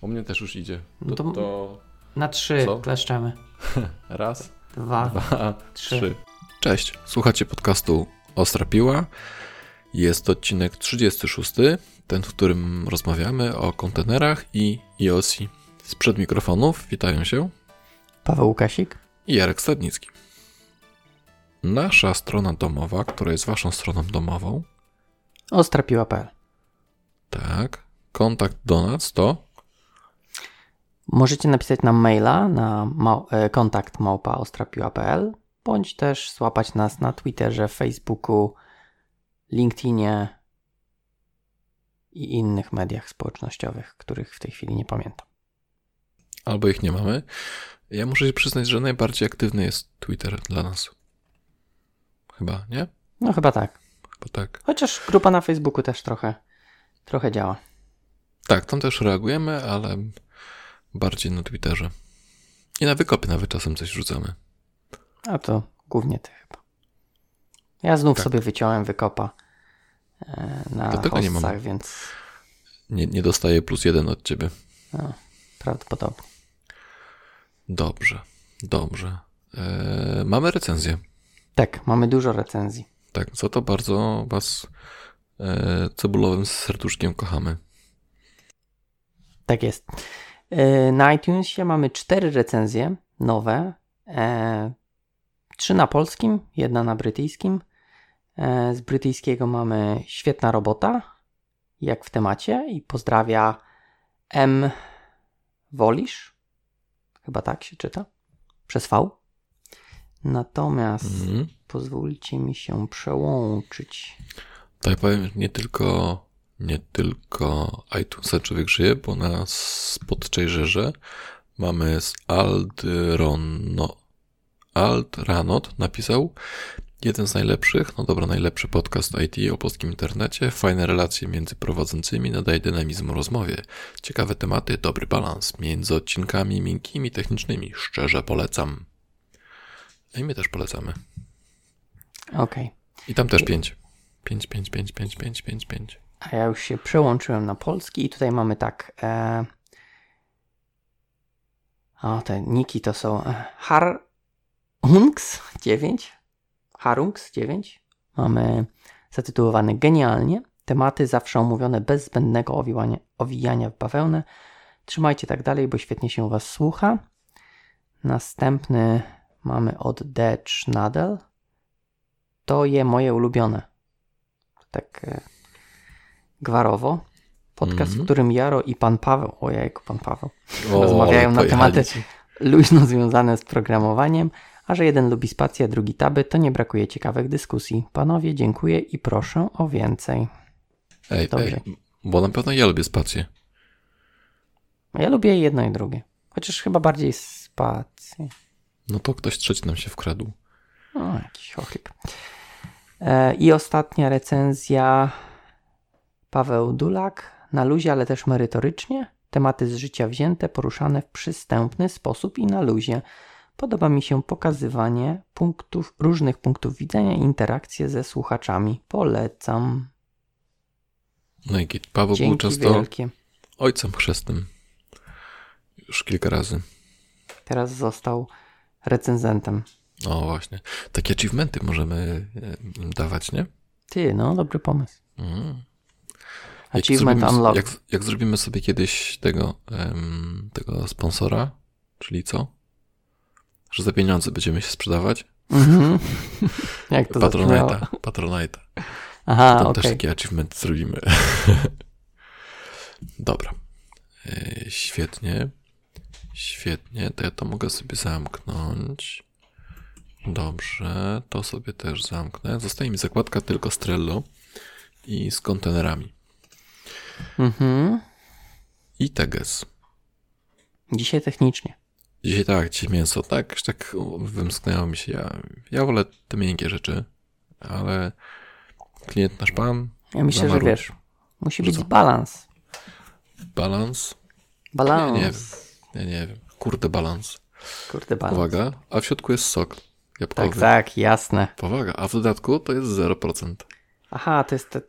U mnie też już idzie. No To, to- to Na trzy Co? kleszczemy. raz, Dwa. dwa, trzy. trzy. Cześć, słuchacie podcastu Ostra Piła. Jest to odcinek 36, ten, w którym rozmawiamy o kontenerach i IOC. Sprzed mikrofonów witają się Paweł Łukasik. i Jarek Stadnicki. Nasza strona domowa, która jest waszą stroną domową, Ostrapiła.pl tak, kontakt do nas to Możecie napisać nam maila na ma- e, kontakt małpa ostrapiła.pl bądź też złapać nas na Twitterze, Facebooku, LinkedInie i innych mediach społecznościowych, których w tej chwili nie pamiętam. albo ich nie mamy. Ja muszę się przyznać, że najbardziej aktywny jest Twitter dla nas. Chyba, nie? No chyba tak. Chyba tak. Chociaż grupa na Facebooku też trochę, trochę działa. Tak, tam też reagujemy, ale bardziej na Twitterze. I na wykopy nawet czasem coś rzucamy. A to głównie ty chyba. Ja znów Tak. sobie wyciąłem wykopa e, na Dlatego nie mam. więc Nie, nie dostaję plus jeden od ciebie. no, prawdopodobnie. Dobrze, dobrze. Eee, mamy recenzję. Tak, mamy dużo recenzji. Tak, za to bardzo was e, cebulowym serduszkiem kochamy. Tak jest. E, Na iTunesie mamy cztery recenzje nowe. E, Trzy na polskim, jedna na brytyjskim. E, Z brytyjskiego mamy świetna robota, jak w temacie, i pozdrawia M. Wolisz. Chyba tak się czyta. Przez V. Natomiast Mhm. pozwólcie mi się przełączyć. Tak powiem, nie tylko, nie tylko iTunesa człowiek żyje, bo na Spotchaserze mamy z Aldrono, Aldranot napisał jeden z najlepszych, no dobra, najlepszy podcast IT o polskim internecie, fajne relacje między prowadzącymi, nadaje dynamizmu rozmowie, ciekawe tematy, dobry balans między odcinkami miękkimi, technicznymi, szczerze polecam. No i my też polecamy. Okej. I tam też pięć. Pięć, pięć, pięć, pięć, pięć, pięć, pięć. A ja już się przełączyłem na polski i tutaj mamy tak. E... O, te niki to są e, Harunks 9. Harunks 9. Mamy zatytułowany genialnie. Tematy zawsze omówione bez zbędnego owijania, owijania w bawełnę. Trzymajcie tak dalej, bo świetnie się Was słucha. Następny mamy od Dutch Nadal. To je moje ulubione. Tak e, gwarowo. Podcast, Mhm. w którym Jaro i pan Paweł, ojejku, pan Paweł, O, rozmawiają na tematy luźno związane z programowaniem, a że jeden lubi spację, drugi taby, to nie brakuje ciekawych dyskusji. Panowie, dziękuję i proszę o więcej. Ej, Dobrze. ej, bo na pewno ja lubię spację. Ja lubię jedno i drugie. Chociaż chyba bardziej spację. No to ktoś trzeci nam się wkradł. O, jakiś chochlip. E, I ostatnia recenzja Paweł Dulak. Na luzie, ale też merytorycznie. Tematy z życia wzięte, poruszane w przystępny sposób i na luzie. Podoba mi się pokazywanie punktów, różnych punktów widzenia i interakcje ze słuchaczami. Polecam. No i git. Paweł był Dzięki często wielkie. ojcem chrzestnym. Już kilka razy. Teraz został recenzentem. O, właśnie. Takie achievementy możemy e, dawać, nie? Ty, no, dobry pomysł. Mm. Jak Achievement zrobimy, unlocked. Jak, jak zrobimy sobie kiedyś tego, em, tego sponsora, czyli co? Że za pieniądze będziemy się sprzedawać? Mhm. Jak to zabrzmiało? Patronite'a. Patronite'a. Aha, Tam okej. też taki achievement zrobimy. Dobra. E, Świetnie. Świetnie. To ja to mogę sobie zamknąć. Dobrze. To sobie też zamknę. Zostaje mi zakładka tylko z Trello i z kontenerami. Mhm. I teges. Dzisiaj technicznie. Dzisiaj tak, dzisiaj mięso. Tak, już tak wymsknęło mi się. Ja, ja wolę te miękkie rzeczy, ale klient nasz pan, Ja myślę, że Zamaru- wiesz, musi być balans. balans. Balans. Nie, nie wiem. Nie wiem. Kurde, balans. Kurde, balans. Powaga. A w środku jest sok jabłkowy. Tak, tak, jasne. Powaga. A w dodatku to jest 0%. Aha, to jest... To,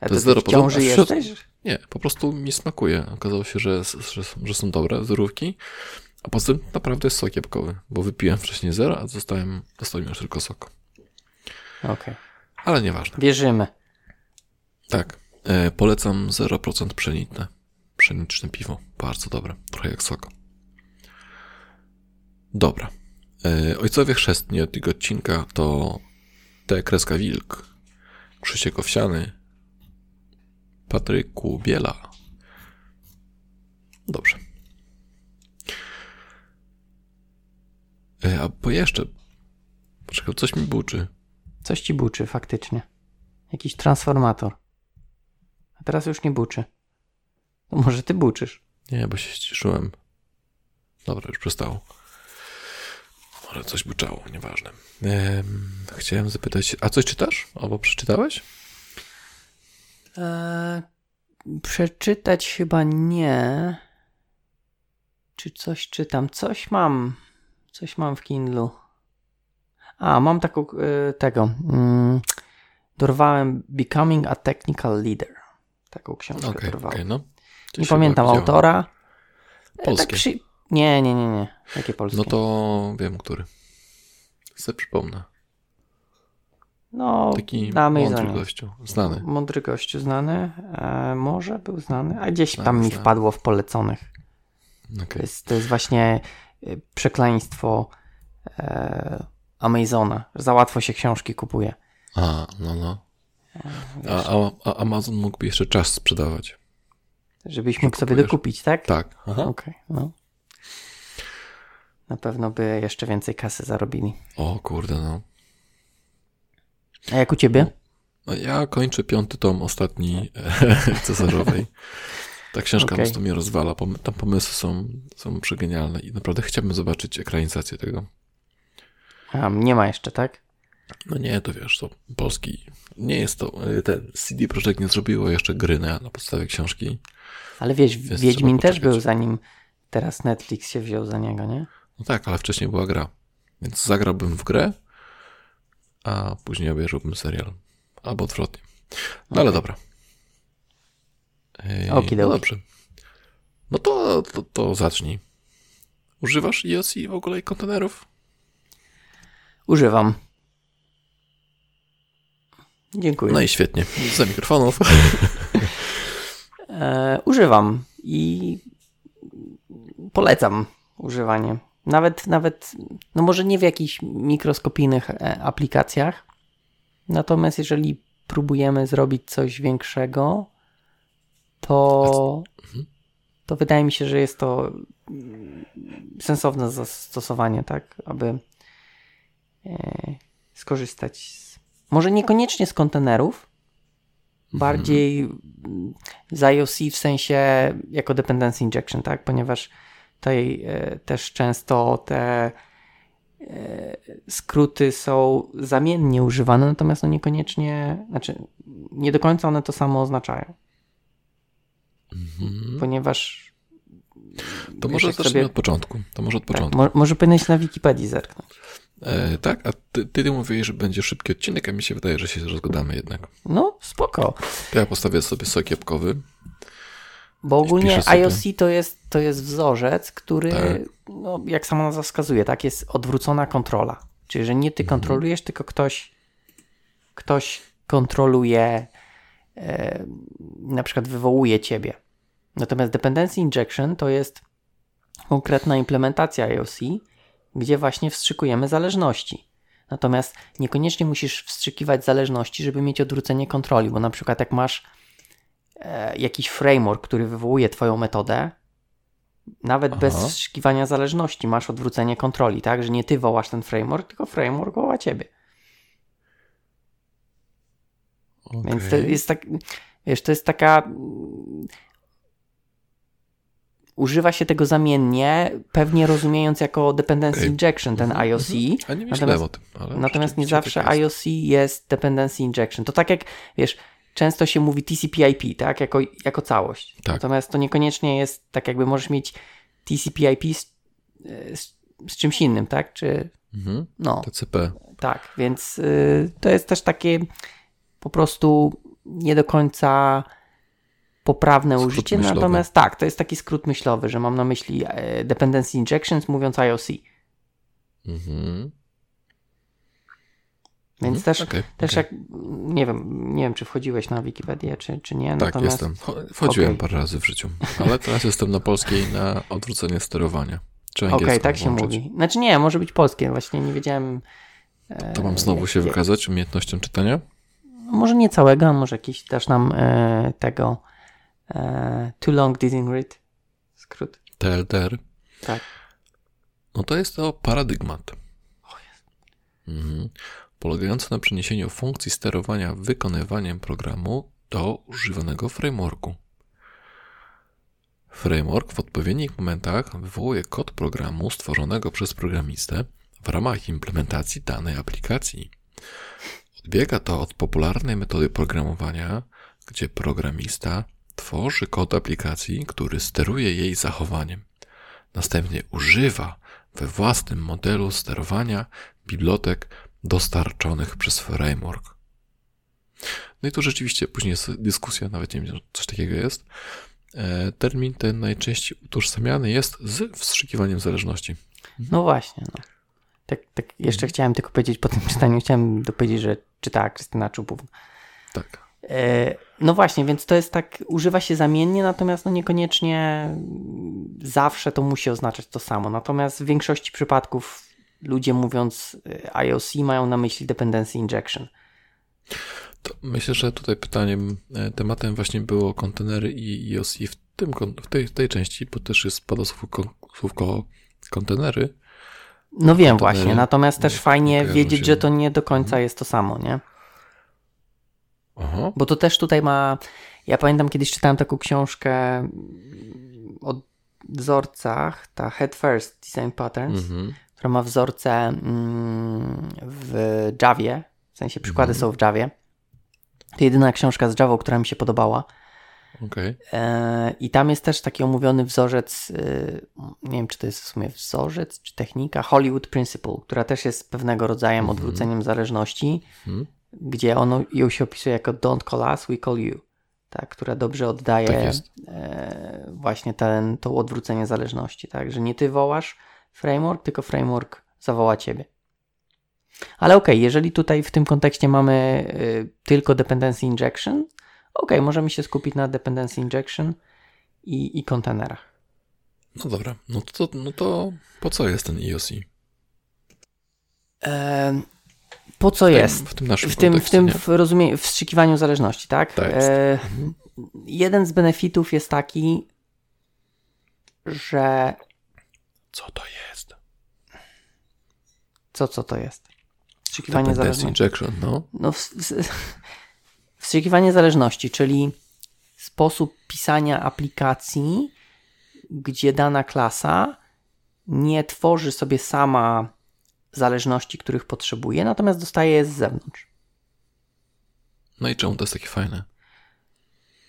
a To jest ty w 0%, ciąży a w jesteś? Nie, po prostu mi smakuje. Okazało się, że, że, że są dobre zerówki. A poza tym naprawdę jest sok jabłkowy, bo wypiłem wcześniej zero, a zostałem, zostałem już tylko sok. Okej. Okay. Ale nieważne. Wierzymy. Tak. E, polecam 0% pszeniczne. Pszeniczne piwo. Bardzo dobre. Trochę jak sok. Dobra. E, ojcowie chrzestni od tego odcinka to T. Kreska Wilk, Krzysiek Owsiany, Patryku Biela. Dobrze. E, a bo jeszcze. Poczekaj, coś mi buczy. Coś ci buczy, faktycznie. Jakiś transformator. A teraz już nie buczy. No może ty buczysz. Nie, bo się ściszyłem. Dobra, już przestało. Ale coś buczało, nieważne. Ehm, chciałem zapytać, a coś czytasz? Albo przeczytałeś? Eee, przeczytać chyba nie. Czy coś czytam? Coś mam. Coś mam w Kindlu. A, mam taką, y, tego. Mm, dorwałem Becoming a Technical Leader. Taką książkę okay, dorwałem. Okay, no. Nie pamiętam autora. E, Polskie. Tak przy... Nie, nie, nie, nie. Jakie polskie? No to wiem, który. Se przypomnę. No, Taki mądry gościu, znany. Mądry gościu, znany. E, może był znany, a gdzieś znany, tam mi znany. wpadło w poleconych. Okay. To, jest, to jest właśnie y, przekleństwo e, Amazona. Za łatwo się książki kupuje. A, no, no. A, a, a Amazon mógłby jeszcze czas sprzedawać. Żebyś mógł sobie dokupić, tak? Tak. Okej, okay, no. Na pewno by jeszcze więcej kasy zarobili. O kurde, no. A jak u ciebie? No, ja kończę piąty tom ostatni Cesarzowej. Ta książka okay. po mnie rozwala. Tam pomysły są, są przegenialne i naprawdę chciałbym zobaczyć ekranizację tego. A, nie ma jeszcze, tak? No nie, to wiesz, to polski. Nie jest to. E, ten CD Projekt nie zrobiło jeszcze gry na, na podstawie książki. Ale wiesz, Wiedźmin też był zanim teraz Netflix się wziął za niego, nie? No tak, ale wcześniej była gra. Więc zagrałbym w grę, a później obejrzałbym serial. Albo odwrotnie. No okay. ale dobra. Ej, no dobrze. No to, to, to zacznij. Używasz iOS i w ogóle kontenerów? Używam. Dziękuję. No i świetnie. Za mikrofonów. e, używam i polecam używanie. Nawet, nawet, no może nie w jakichś mikroskopijnych e, aplikacjach, natomiast jeżeli próbujemy zrobić coś większego, to, mhm. to wydaje mi się, że jest to sensowne zastosowanie, tak, aby e, skorzystać z, może niekoniecznie z kontenerów, mhm. bardziej z IOC w sensie jako dependency injection, tak, ponieważ tutaj e, też często te e, skróty są zamiennie używane, natomiast no niekoniecznie, znaczy nie do końca one to samo oznaczają. Mhm. Ponieważ. To może zacznijmy sobie... od początku. To może od tak, początku. mo może powinieneś na Wikipedii zerknąć. E, tak, a ty, ty mówiłeś, że będzie szybki odcinek, a mi się wydaje, że się rozgadamy jednak. No, spoko. To ja postawię sobie sok jabłkowy. Bo ogólnie IOC to jest, to jest wzorzec, który, tak. no, jak sama nazwa wskazuje, tak, jest odwrócona kontrola. Czyli, że nie ty mhm. kontrolujesz, tylko ktoś, ktoś kontroluje E, na przykład wywołuje ciebie. Natomiast dependency injection to jest konkretna implementacja IOC, gdzie właśnie wstrzykujemy zależności. Natomiast niekoniecznie musisz wstrzykiwać zależności, żeby mieć odwrócenie kontroli, bo na przykład jak masz jakiś framework, który wywołuje Twoją metodę, nawet Aha. bez wstrzykiwania zależności masz odwrócenie kontroli, tak? Że nie Ty wołasz ten framework, tylko framework woła Ciebie. Okay. Więc to jest tak, wiesz, to jest taka. Używa się tego zamiennie, pewnie rozumiejąc jako dependency okay. injection ten mhm, IOC. Mm -hmm. A nie natomiast, o tym. natomiast nie zawsze IOC jest dependency injection. To tak jak, wiesz, często się mówi TCP/IP, tak, jako, jako całość. Tak. Natomiast to niekoniecznie jest tak, jakby możesz mieć TCP/IP z, z, z czymś innym, tak? Czy mhm. no. TCP. Tak, więc y, to jest też takie po prostu nie do końca poprawne Skrót użycie, myślowy. natomiast tak, to jest taki skrót myślowy, że mam na myśli e, dependency injections mówiąc IOC. Mhm. Więc Mhm, też, okej, też okej. jak, nie wiem, nie wiem, czy wchodziłeś na Wikipedię, czy, czy nie, Tak, natomiast jestem. Cho- Wchodziłem Okej. parę razy w życiu, ale teraz jestem na polskiej na odwrócenie sterowania. Okej, angielską tak się włączyć. mówi. Znaczy nie, może być polskie, właśnie nie wiedziałem. e, To mam znowu się wykazać umiejętnością czytania? Może nie całego, a może jakiś dasz nam e, tego e, Too Long Didn't Read skrót. TLDR. Tak. No to jest to paradygmat. Mhm. Polegający na przeniesieniu funkcji sterowania wykonywaniem programu do używanego frameworku. Framework w odpowiednich momentach wywołuje kod programu stworzonego przez programistę w ramach implementacji danej aplikacji. Odbiega to od popularnej metody programowania, gdzie programista tworzy kod aplikacji, który steruje jej zachowaniem. Następnie używa we własnym modelu sterowania bibliotek dostarczonych przez framework. No i tu rzeczywiście później jest dyskusja, nawet nie wiem, czy coś takiego jest. E, Termin ten najczęściej utożsamiany jest z wstrzykiwaniem zależności. No właśnie. No. Tak, tak jeszcze chciałem tylko powiedzieć po tym czytaniu, chciałem dopowiedzieć, że czytała Krystyna Czubów. Tak. E, No właśnie, więc to jest tak, używa się zamiennie, natomiast no niekoniecznie zawsze to musi oznaczać to samo. Natomiast w większości przypadków ludzie mówiąc e, IOC mają na myśli dependency injection. To myślę, że tutaj pytaniem, e, tematem właśnie było kontenery i IOC w, tym, w tej, tej części, bo też jest pada słówko, słówko kontenery. No wiem Kontenery właśnie, natomiast też nie- fajnie wiedzieć, się. że to nie do końca jest to samo, nie? Aha. Bo to też tutaj ma. Ja pamiętam kiedyś czytałem taką książkę mm, o wzorcach, ta Head First Design Patterns, Mhm. Która ma wzorce mm, w Javie, w sensie przykłady Mhm. są w Javie. To jedyna książka z Java, która mi się podobała. Okej. E, I tam jest też taki omówiony wzorzec, y, nie wiem czy to jest w sumie wzorzec czy technika, Hollywood Principle, która też jest pewnego rodzaju Mhm. odwróceniem zależności, Mhm. gdzie ono ją się opisuje jako don't call us, we call you, tak, która dobrze oddaje Tak e, właśnie ten, to odwrócenie zależności, tak, że nie ty wołasz framework, tylko framework zawoła ciebie. Ale okej, jeżeli tutaj w tym kontekście mamy y, tylko dependency injection, okej, możemy się skupić na dependency injection i, i kontenerach. No dobra, no to, no to po co jest ten IOC? Em, po co W tym- jest? W tym naszym W tym, w tym w rozumieniu, w wstrzykiwaniu zależności, tak? Tak. E, jeden z benefitów jest taki, że Co to jest? co, co to jest? Wstrzykiwanie zależności. injection, no. No, w, w, wstrzykiwanie zależności, czyli sposób pisania aplikacji, gdzie dana klasa nie tworzy sobie sama zależności, których potrzebuje, natomiast dostaje je z zewnątrz. No i czemu to jest takie fajne?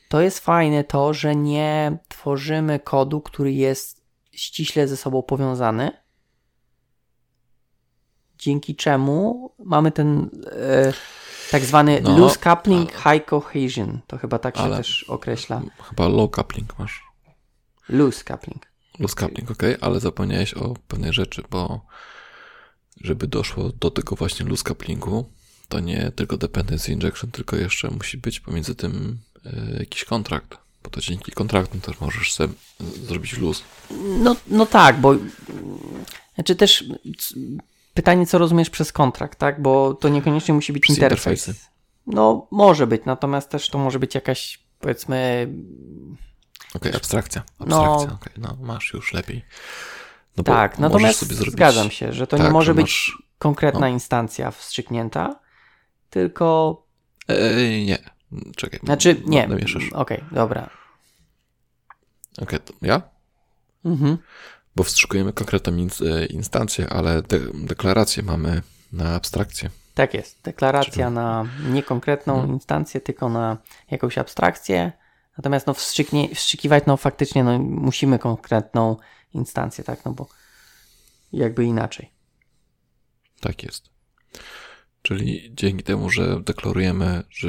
To jest fajne to, że nie tworzymy kodu, który jest ściśle ze sobą powiązany, dzięki czemu mamy ten e, tak zwany No, loose coupling, ale- high cohesion. To chyba tak się też określa. Chyba low coupling masz. Loose coupling. Loose coupling, ok, ale zapomniałeś o pewnej rzeczy, bo żeby doszło do tego właśnie loose couplingu, to nie tylko dependency injection, tylko jeszcze musi być pomiędzy tym e, jakiś kontrakt, bo to dzięki kontraktom też możesz sobie zrobić luz. No, no tak, bo znaczy też pytanie, co rozumiesz przez kontrakt, tak? Bo to niekoniecznie musi być Przez interfejs. interfejsy. No, może być, natomiast też to może być jakaś, powiedzmy, Okej, abstrakcja. No. Abstrakcja, okej, no masz już lepiej. No tak, natomiast sobie zrobić... zgadzam się, że to nie tak, może że być masz- konkretna no. instancja wstrzyknięta, tylko, Ej, nie, czekaj. znaczy, nie, Namieszasz. okej, dobra. Okej, to ja? Mhm. Bo wstrzykujemy konkretną e, instancję, ale de deklarację mamy na abstrakcję. Tak jest. Deklaracja Czyli- na niekonkretną Mhm. instancję, tylko na jakąś abstrakcję. Natomiast no, wstrzykiwać, no faktycznie no, musimy konkretną instancję, tak? No bo jakby inaczej. Tak jest. Czyli dzięki temu, że deklarujemy, że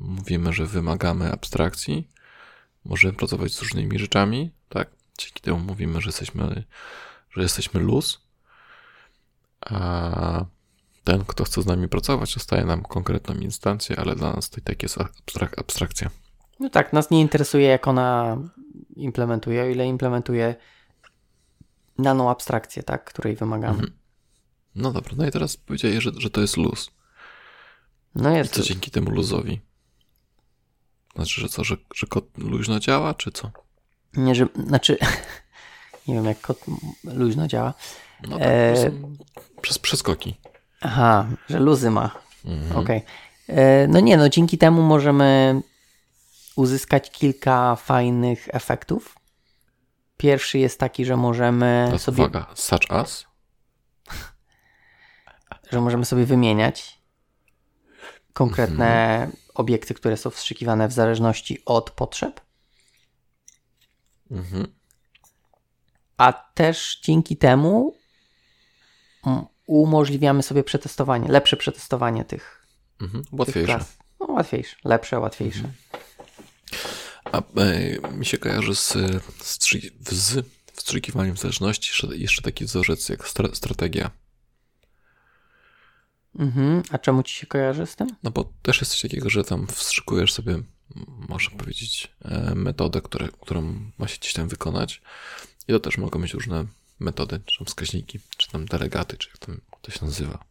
mówimy, że wymagamy abstrakcji, możemy pracować z różnymi rzeczami, tak? Dzięki temu mówimy, że jesteśmy, że jesteśmy luz, a ten, kto chce z nami pracować, dostaje nam konkretną instancję, ale dla nas to i tak jest abstrak abstrakcja. No tak, nas nie interesuje, jak ona implementuje, o ile implementuje daną abstrakcję, tak, której wymagamy. Mhm. No dobra, no i teraz powiedziałeś, że, że to jest luz. No jest. I co dzięki temu luzowi? Znaczy, że co, że, że kod luźno działa, czy co? Nie, że, znaczy, nie wiem jak kod luźno działa. No tak, e... przez przeskoki. Aha, że luzy ma. Mhm. Okej. Okay. E, no nie, no dzięki temu możemy uzyskać kilka fajnych efektów. Pierwszy jest taki, że możemy Teraz sobie... Uwaga, such as? że możemy sobie wymieniać konkretne mhm. Obiekty, które są wstrzykiwane w zależności od potrzeb. Mhm. A też dzięki temu umożliwiamy sobie przetestowanie, lepsze przetestowanie tych. Mhm. Łatwiejsze. Tych no, łatwiejsze, lepsze, łatwiejsze. Mhm. A e, mi się kojarzy z, z, z wstrzykiwaniem zależności jeszcze, jeszcze taki wzorzec jak stra, strategia. Mhm. A czemu ci się kojarzy z tym? No bo też jest coś takiego, że tam wstrzykujesz sobie, można powiedzieć, e, metodę, które, którą ma się gdzieś tam wykonać. I to też mogą być różne metody, czy tam wskaźniki, czy tam delegaty, czy jak tam to się nazywa.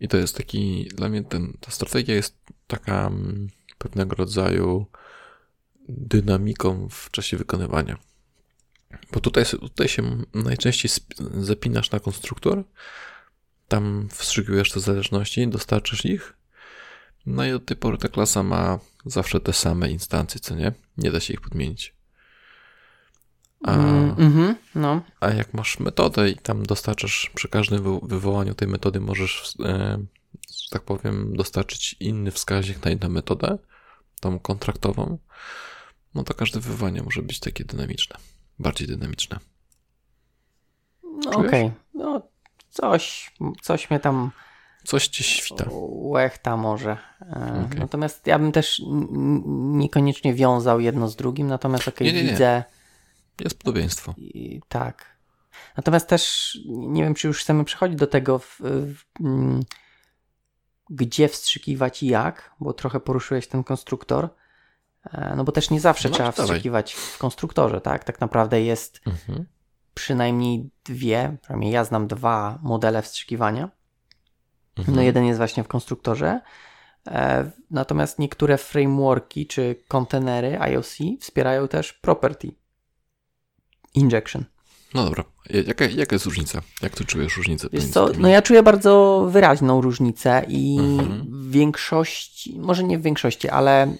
I to jest taki, dla mnie ten, ta strategia jest taka pewnego rodzaju dynamiką w czasie wykonywania. Bo tutaj, tutaj się najczęściej zapinasz na konstruktor, tam wstrzykujesz te zależności, dostarczysz ich. No i od tej pory ta klasa ma zawsze te same instancje, co nie? Nie da się ich podmienić. A, mm, mm-hmm, no. a jak masz metodę i tam dostarczasz przy każdym wywołaniu tej metody możesz, e, że tak powiem, dostarczyć inny wskaźnik na inną metodę, tą kontraktową, no to każde wywołanie może być takie dynamiczne, bardziej dynamiczne. No okej, okay. no coś, coś mnie tam. Coś ci świta. Łechta może. E, okay. Natomiast ja bym też niekoniecznie wiązał jedno z drugim, natomiast okej, okay, widzę. Jest podobieństwo. I, tak. Natomiast też nie wiem, czy już chcemy przechodzić do tego, w, w, m, gdzie wstrzykiwać i jak, bo trochę poruszyłeś ten konstruktor. E, no bo też nie zawsze no, trzeba dawaj. wstrzykiwać w konstruktorze, tak? Tak naprawdę jest mhm przynajmniej dwie, przynajmniej ja znam dwa modele wstrzykiwania. Mhm. No jeden jest właśnie w konstruktorze, e, natomiast niektóre frameworki czy kontenery IOC wspierają też property injection. No dobra, jaka, jaka jest różnica? Jak ty czujesz różnicę? Wiesz co, no ja czuję bardzo wyraźną różnicę i mhm. w większości, może nie w większości, ale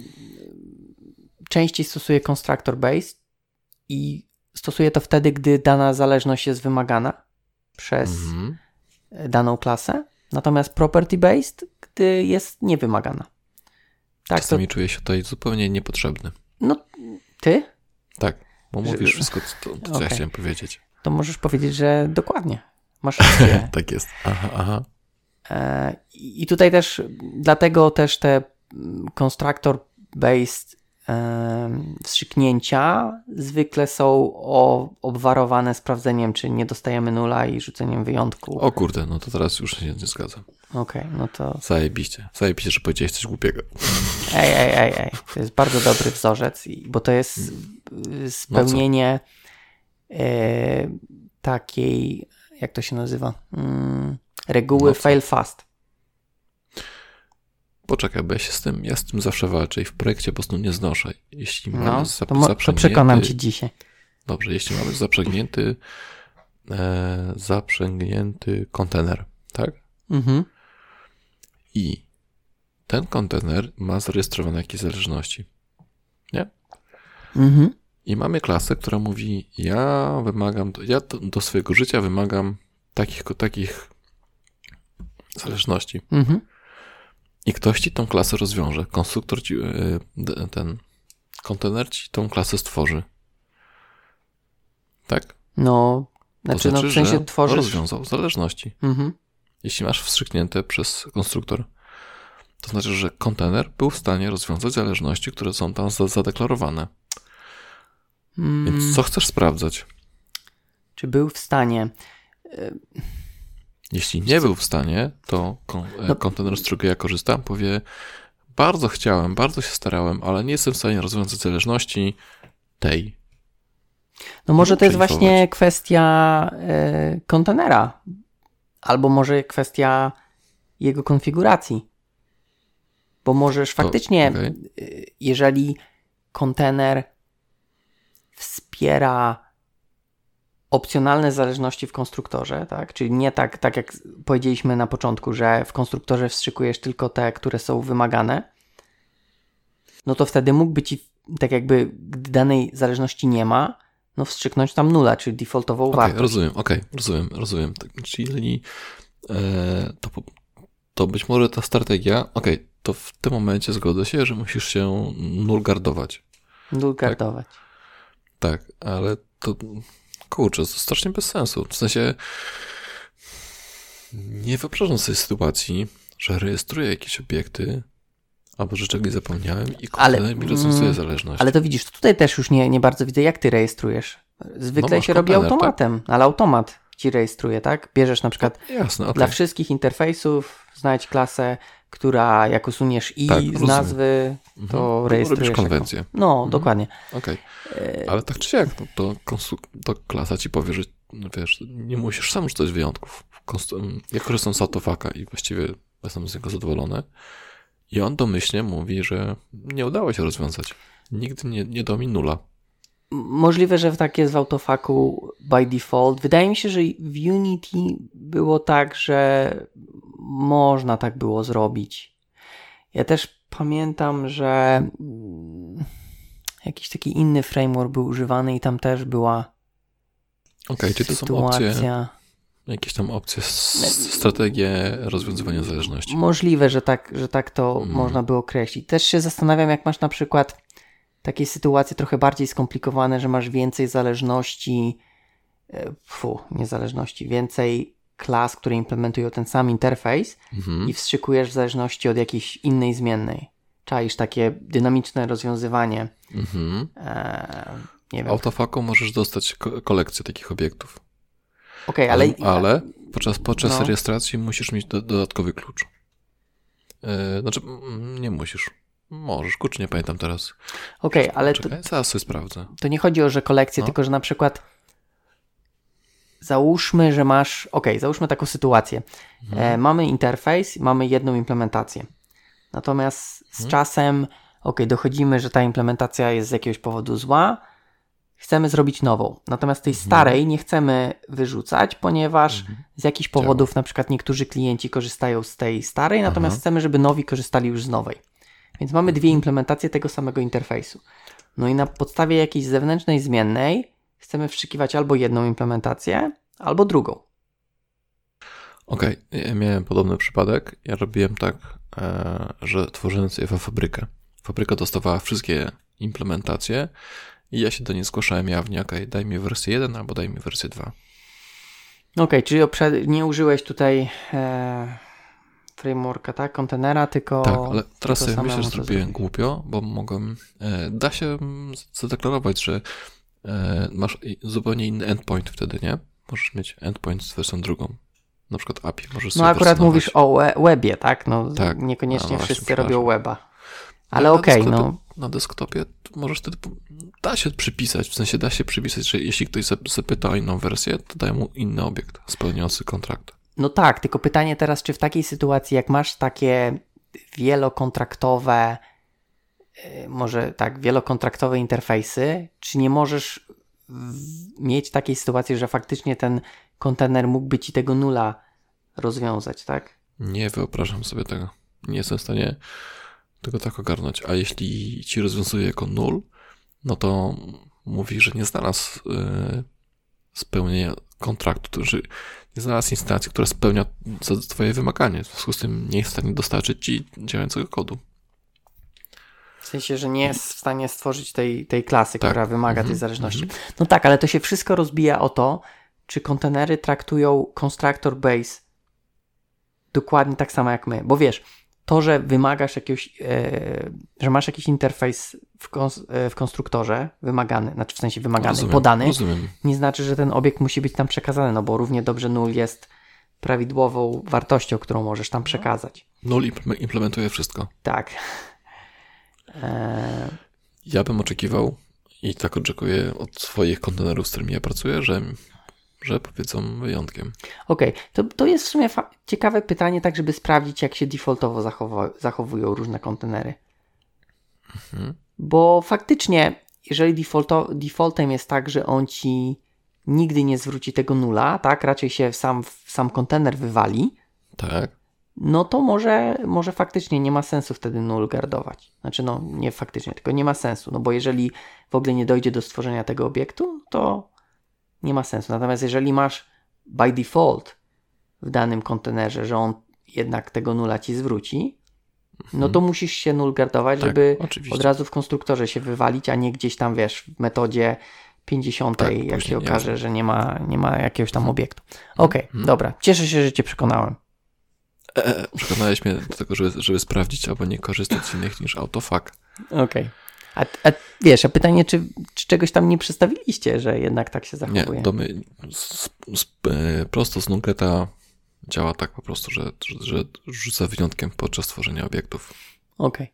częściej stosuję constructor based i Stosuję to wtedy, gdy dana zależność jest wymagana przez mhm. daną klasę, natomiast property based, gdy jest niewymagana. Tak, Czasami to... czuję się tutaj zupełnie niepotrzebny. No, ty? Tak, bo mówisz wszystko, to, to co okay. ja chciałem powiedzieć. To możesz powiedzieć, że dokładnie. Masz rację. tak jest. Aha, aha. E, I tutaj też, dlatego też te constructor based wstrzyknięcia zwykle są obwarowane sprawdzeniem, czy nie dostajemy nula i rzuceniem wyjątku. O kurde, no to teraz już się nie zgadzam. Okej, okay, no to... Zajebiście. Zajebiście, że powiedziałeś coś głupiego. Ej, ej, ej, ej. To jest bardzo dobry wzorzec, bo to jest no spełnienie no takiej, jak to się nazywa, mm, reguły no fail fast. Poczekaj, bo ja się z tym, ja z tym zawsze walczę i w projekcie po prostu nie znoszę. Jeśli no, mamy to, mo- to przekonam cię dzisiaj. Dobrze, jeśli mamy zaprzęgnięty e, zaprzęgnięty kontener, tak? Mhm. I ten kontener ma zarejestrowane jakieś zależności. Nie? Mhm. I mamy klasę, która mówi, ja wymagam, ja do, do swojego życia wymagam takich, takich zależności. Mhm i ktoś ci tą klasę rozwiąże. Konstruktor ci, e, ten kontener ci tą klasę stworzy. Tak? No, znaczy, to znaczy no w sensie tworzysz... rozwiązał zależności. Mhm. Jeśli masz wstrzyknięte przez konstruktor, to znaczy, że kontener był w stanie rozwiązać zależności, które są tam zadeklarowane. Mm, Więc co chcesz sprawdzać? Czy był w stanie. Jeśli nie był w stanie, to e, No. kontener, z którego ja korzystam, powie bardzo chciałem, bardzo się starałem, ale nie jestem w stanie rozwiązać zależności tej. No może to jest właśnie kwestia e, kontenera. Albo może kwestia jego konfiguracji. Bo możesz faktycznie, okej. y, jeżeli kontener wspiera opcjonalne zależności w konstruktorze, tak? Czyli nie tak, tak jak powiedzieliśmy na początku, że w konstruktorze wstrzykujesz tylko te, które są wymagane, no to wtedy mógłby ci, tak jakby gdy danej zależności nie ma, no wstrzyknąć tam nula, czyli defaultową Okej, wartość. rozumiem, okej, rozumiem, rozumiem. Tak, Czyli e, to, to być może ta strategia, okej, to w tym momencie zgodzę się, że musisz się nulgardować. Nul gardować. Tak, ale to kurczę, to strasznie bez sensu. W sensie nie wyobrażam sobie sytuacji, że rejestruję jakieś obiekty, albo że czegoś zapomniałem i Ale, mi rozwiązuje mm, zależność. Ale to widzisz, to tutaj też już nie, nie bardzo widzę, jak ty rejestrujesz. Zwykle No się robi automatem, ale automat ci rejestruje, tak? Bierzesz na przykład Jasne, okej. dla wszystkich interfejsów, znajdź klasę, która jak usuniesz i Tak, z rozumiem. nazwy, Mhm. to Robisz rejestrujesz. jako- konwencję. No, dokładnie. Okej. E, Ale tak czy siak, no to, to klasa ci powie, że no wiesz, nie musisz sam rzucać wyjątków. Ja korzystam z autofaka i właściwie jestem z niego zadowolony. I on domyślnie mówi, że nie udało się rozwiązać. Nigdy nie, nie do mi nula. Możliwe, że tak jest w autofaku by default. Wydaje mi się, że w Unity było tak, że można tak było zrobić. Ja też pamiętam, że mm, jakiś taki inny framework był używany i tam też była Okej, czy to są opcje, jakieś tam opcje, strategie rozwiązywania zależności? Możliwe, że tak, że tak to Mm. można by określić. Też się zastanawiam, jak masz na przykład takie sytuacje trochę bardziej skomplikowane, że masz więcej zależności, e, fu, niezależności, więcej klas, które implementują ten sam interfejs Mhm. i wstrzykujesz w zależności od jakiejś innej zmiennej. Czaisz takie dynamiczne rozwiązywanie. Mhm. E, nie wiem. W autofaku możesz dostać ko- kolekcję takich obiektów. Okej, ale, Ale, ale podczas, podczas No. rejestracji musisz mieć do, dodatkowy klucz. Yy, znaczy, nie musisz. Możesz, kurczę, nie pamiętam teraz. okej, ale to, Czekaj, zaraz sobie sprawdzę. to nie chodzi o, że kolekcję, No. tylko że na przykład załóżmy, że masz, ok, załóżmy taką sytuację. Mhm. E, mamy interfejs, mamy jedną implementację. Natomiast z Mhm. czasem, ok, dochodzimy, że ta implementacja jest z jakiegoś powodu zła, chcemy zrobić nową. Natomiast tej starej nie chcemy wyrzucać, ponieważ Mhm. z jakichś powodów na przykład niektórzy klienci korzystają z tej starej, natomiast Aha. chcemy, żeby nowi korzystali już z nowej. Więc mamy dwie implementacje tego samego interfejsu. No i na podstawie jakiejś zewnętrznej zmiennej chcemy wszczykiwać albo jedną implementację, albo drugą. Okej, ja miałem podobny przypadek. Ja robiłem tak, e, że tworzyłem sobie fabrykę. Fabryka dostawała wszystkie implementacje i ja się do niej zgłaszałem jawnie. Okej, daj mi wersję 1 albo daj mi wersję 2. Okej, czyli obszar- nie użyłeś tutaj e, frameworka, tak? Kontenera, tylko. Tak, ale teraz sobie myślę, że zrobiłem głupio, bo mogłem. E, da się zadeklarować, że masz i- zupełnie inny endpoint wtedy, nie? Możesz mieć endpoint z wersją drugą. Na przykład API możesz No sobie akurat wersjonować. mówisz o we- webie, tak? No Tak. niekoniecznie No wszyscy robią weba. Ale okej, desktopie- no. Na desktopie to możesz wtedy. Da się przypisać, w sensie da się przypisać, że jeśli ktoś zap- zapyta o inną wersję, to daj mu inny obiekt spełniający kontrakt. No tak, tylko pytanie teraz, czy w takiej sytuacji, jak masz takie wielokontraktowe, może tak, wielokontraktowe interfejsy, czy nie możesz mieć takiej sytuacji, że faktycznie ten kontener mógłby ci tego nula rozwiązać, tak? Nie wyobrażam sobie tego. Nie jestem w stanie tego tak ogarnąć. A jeśli ci rozwiązuje jako nul, no to mówi, że nie znalazł yy, spełnienia kontraktu, to znaczy nie znalazł instancji, która spełnia twoje wymaganie. W związku z tym nie jest w stanie dostarczyć ci działającego kodu. W sensie, że nie jest w stanie stworzyć tej, tej klasy, Tak. która wymaga tej Mhm, zależności. No tak, ale to się wszystko rozbija o to, czy kontenery traktują constructor base dokładnie tak samo jak my. Bo wiesz, to, że wymagasz jakiegoś, e, że masz jakiś interfejs w, kons- e, w konstruktorze wymagany, znaczy w sensie wymagany, Rozumiem, podany, Rozumiem. nie znaczy, że ten obiekt musi być tam przekazany, no bo równie dobrze null jest prawidłową wartością, którą możesz tam przekazać. Null imple- implementuje wszystko. Tak. E, Ja bym oczekiwał i tak oczekuję od swoich kontenerów, z którymi ja pracuję, że, że powiedzą wyjątkiem. Okej, to, to jest w sumie ciekawe pytanie, tak żeby sprawdzić, jak się defaultowo zachowują różne kontenery. Bo faktycznie, jeżeli defaulto- defaultem jest tak, że on ci nigdy nie zwróci tego nula, tak, raczej się sam, sam kontener wywali, Tak. No to może, może faktycznie nie ma sensu wtedy null guardować. Znaczy, no nie faktycznie, tylko nie ma sensu, no bo jeżeli w ogóle nie dojdzie do stworzenia tego obiektu, to nie ma sensu. Natomiast jeżeli masz by default w danym kontenerze, że on jednak tego nula ci zwróci, no to musisz się null guardować, Tak, żeby oczywiście. od razu w konstruktorze się wywalić, a nie gdzieś tam, wiesz, w metodzie 50, Tak, jak się okaże, jasne. że nie ma, nie ma jakiegoś tam obiektu. Okej, dobra. Cieszę się, że cię przekonałem. E, przekonałeś mnie do tego, żeby, żeby sprawdzić albo nie korzystać z innych niż autofuck. Okej. A, a wiesz, a pytanie, czy, czy czegoś tam nie przedstawiliście, że jednak tak się Nie, zachowuje? to my z, z, e, prosto z Nuggeta działa tak po prostu, że, że, że rzuca wyjątkiem podczas tworzenia obiektów. Okej,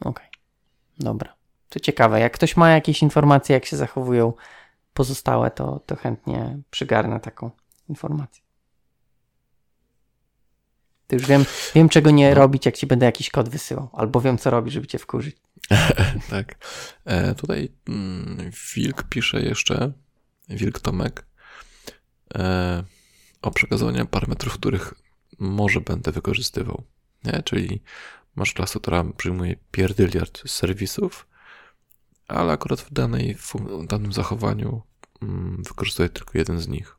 okej. Dobra. To ciekawe. Jak ktoś ma jakieś informacje, jak się zachowują pozostałe, to, to chętnie przygarnę taką informację. To już wiem, wiem, czego nie robić, jak ci będę jakiś kod wysyłał. Albo wiem, co robić, żeby cię wkurzyć. tak. E, tutaj mm, Wilk pisze jeszcze, Wilk Tomek, e, o przekazywaniu parametrów, których może będę wykorzystywał. Nie? Czyli masz klasę, która przyjmuje pierdyliard serwisów, ale akurat w, danej, w danym zachowaniu mm, wykorzystuje tylko jeden z nich.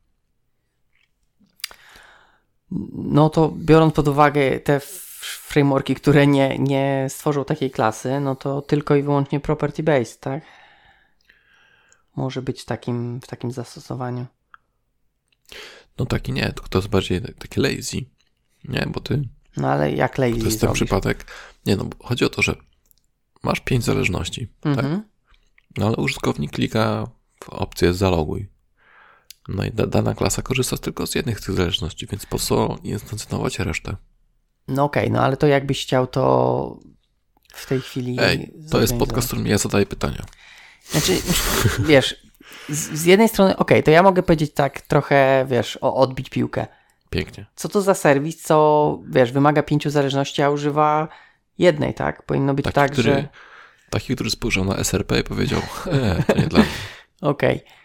No to biorąc pod uwagę te frameworki, które nie, nie stworzą takiej klasy, no to tylko i wyłącznie property based, tak? Może być w takim, w takim zastosowaniu. No taki nie, to, jest bardziej taki lazy. Nie, bo ty No ale jak lazy To jest ten przypadek. Nie, no, chodzi o to, że masz pięć zależności, tak? Mhm. No ale użytkownik klika w opcję zaloguj. No i da, dana klasa korzysta tylko z jednych z tych zależności, więc po co instancjonować resztę? No okej, no ale to jakbyś chciał to w tej chwili. Ej, to jest podcast, w którym ja zadaję pytania. Znaczy, wiesz, z, z jednej strony, okej, to ja mogę powiedzieć tak trochę, wiesz, o odbić piłkę. Pięknie. Co to za serwis, co, wiesz, wymaga pięciu zależności, a używa jednej, tak? Powinno być Taki, tak, który, że. taki, który spojrzał na SRP i powiedział, e, to nie dla mnie. Okej. Yy,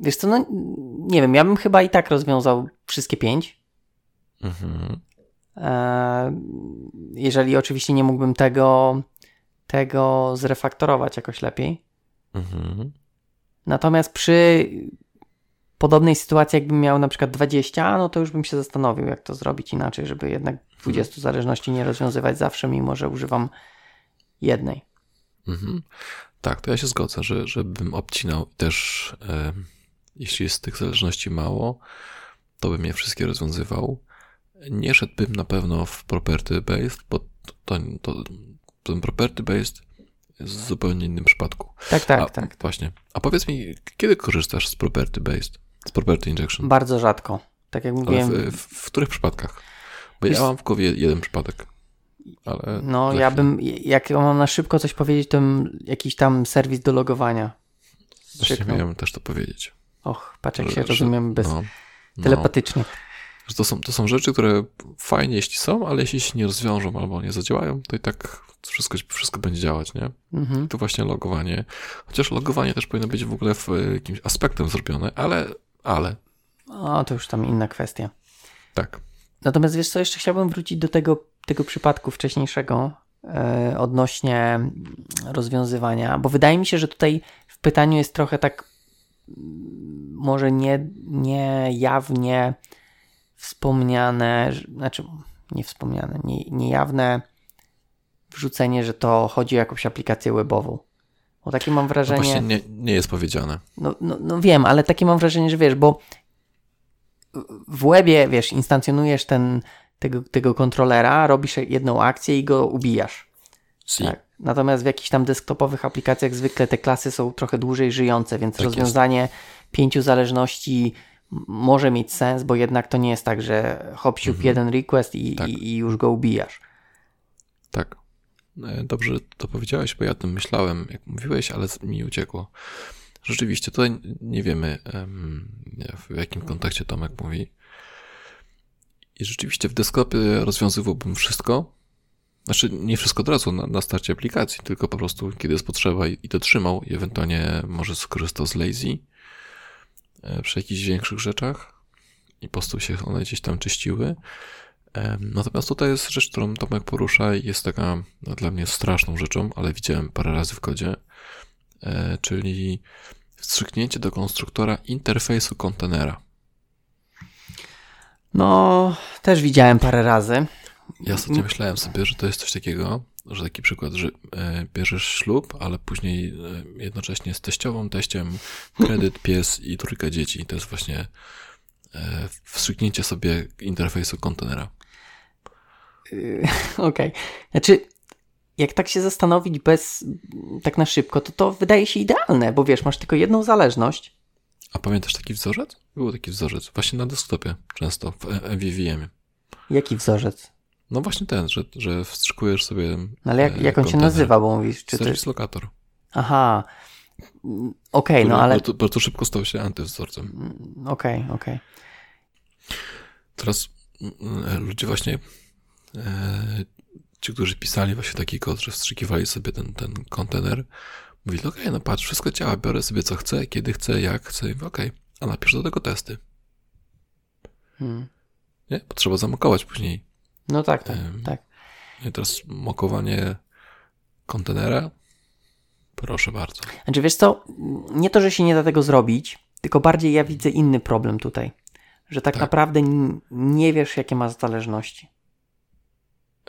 Wiesz co, no nie wiem, ja bym chyba i tak rozwiązał wszystkie pięć. Mhm. E, jeżeli oczywiście nie mógłbym tego, tego zrefaktorować jakoś lepiej. Mhm. Natomiast przy podobnej sytuacji, jakbym miał na przykład 20, no to już bym się zastanowił, jak to zrobić inaczej, żeby jednak 20 zależności nie rozwiązywać zawsze, mimo że używam jednej. Mhm. Tak, to ja się zgodzę, że, żebym obcinał też e, jeśli jest tych zależności mało, to bym je wszystkie rozwiązywał. Nie szedłbym na pewno w property based, bo to, to, ten property based jest w zupełnie innym przypadku. Tak, tak, A, tak. Właśnie. A powiedz mi, kiedy korzystasz z property based? Z property injection? Bardzo rzadko. Tak jak mówiłem, w, w, w których przypadkach? Bo Wiesz- ja mam w głowie jeden przypadek. Ale no ja bym, jak mam na szybko coś powiedzieć, to jakiś tam serwis do logowania. Właśnie miałem też to powiedzieć. Och, patrz jak Że- się rozumiemy bez no, no. telepatycznie. Że to, są, to są rzeczy, które fajnie jeśli są, ale jeśli się nie rozwiążą albo nie zadziałają, to i tak wszystko, wszystko będzie działać, nie? Mhm. To właśnie logowanie. Chociaż logowanie też powinno być w ogóle w e, jakimś aspektem zrobione, ale, ale, O, to już tam inna kwestia. tak. Natomiast wiesz co, jeszcze chciałbym wrócić do tego, tego przypadku wcześniejszego e, odnośnie rozwiązywania, bo wydaje mi się, że tutaj w pytaniu jest trochę tak mm, może nie, nie jawnie wspomniane, znaczy nie wspomniane, nie, niejawne wrzucenie, że to chodzi o jakąś aplikację webową. Bo takie mam No wrażenie... właśnie nie, nie jest powiedziane. No, no, no wiem, ale takie mam wrażenie, że wiesz, bo w webie, wiesz, instancjonujesz ten, tego, tego kontrolera, robisz jedną akcję i go ubijasz. Si. Tak. Natomiast w jakichś tam desktopowych aplikacjach zwykle te klasy są trochę dłużej żyjące, więc Tak rozwiązanie pięciu zależności może mieć sens, bo jednak to nie jest tak, że hop siup Mhm. jeden request i, Tak. i, i już go ubijasz. Tak. E, Dobrze to powiedziałeś, bo ja o tym myślałem, jak mówiłeś, ale mi uciekło. Rzeczywiście, tutaj nie wiemy, em, w jakim kontekście Tomek mówi. I rzeczywiście w desktopie rozwiązywałbym wszystko. Znaczy, nie wszystko od razu na, na starcie aplikacji, tylko po prostu, kiedy jest potrzeba i, i to trzymał, i ewentualnie może skorzystał z Lazy e, przy jakichś większych rzeczach i po prostu się one gdzieś tam czyściły. Natomiast tutaj jest rzecz, którą Tomek porusza i jest taka no, dla mnie straszną rzeczą, ale widziałem parę razy w kodzie, e, czyli wstrzyknięcie do konstruktora interfejsu kontenera. No, też widziałem parę razy. Ja ostatnio myślałem sobie, że to jest coś takiego, że taki przykład, że e, bierzesz ślub, ale później e, jednocześnie z teściową, teściem, kredyt, pies i trójka dzieci. To jest właśnie e, wstrzyknięcie sobie interfejsu kontenera. Okej. Znaczy, jak tak się zastanowić bez, tak na szybko, to to wydaje się idealne, bo wiesz, masz tylko jedną zależność. A pamiętasz taki wzorzec? Był taki wzorzec, właśnie na desktopie często, w E- MVVM. Jaki wzorzec? No właśnie ten, że, że wstrzykujesz sobie. No ale jak, e, jak on się nazywa, bo mówisz, czy to Service jest... Locator. Aha. Mm, Okej, no który ale... Bardzo, bardzo szybko stał się antywzorcem. Mm, Okej, okej. Teraz mm, ludzie właśnie, e, ci, którzy pisali właśnie taki kod, że wstrzykiwali sobie ten, ten kontener, mówili, okej, no patrz, wszystko działa, biorę sobie co chcę, kiedy chcę, jak chcę, okej, a napisz do tego testy. Hmm. Nie? Bo trzeba zamokować później. No tak, tak, tak. I teraz mokowanie kontenera, proszę bardzo. Znaczy wiesz co, nie to, że się nie da tego zrobić, tylko bardziej ja widzę inny problem tutaj. Że tak, Tak. naprawdę nie wiesz, jakie masz zależności.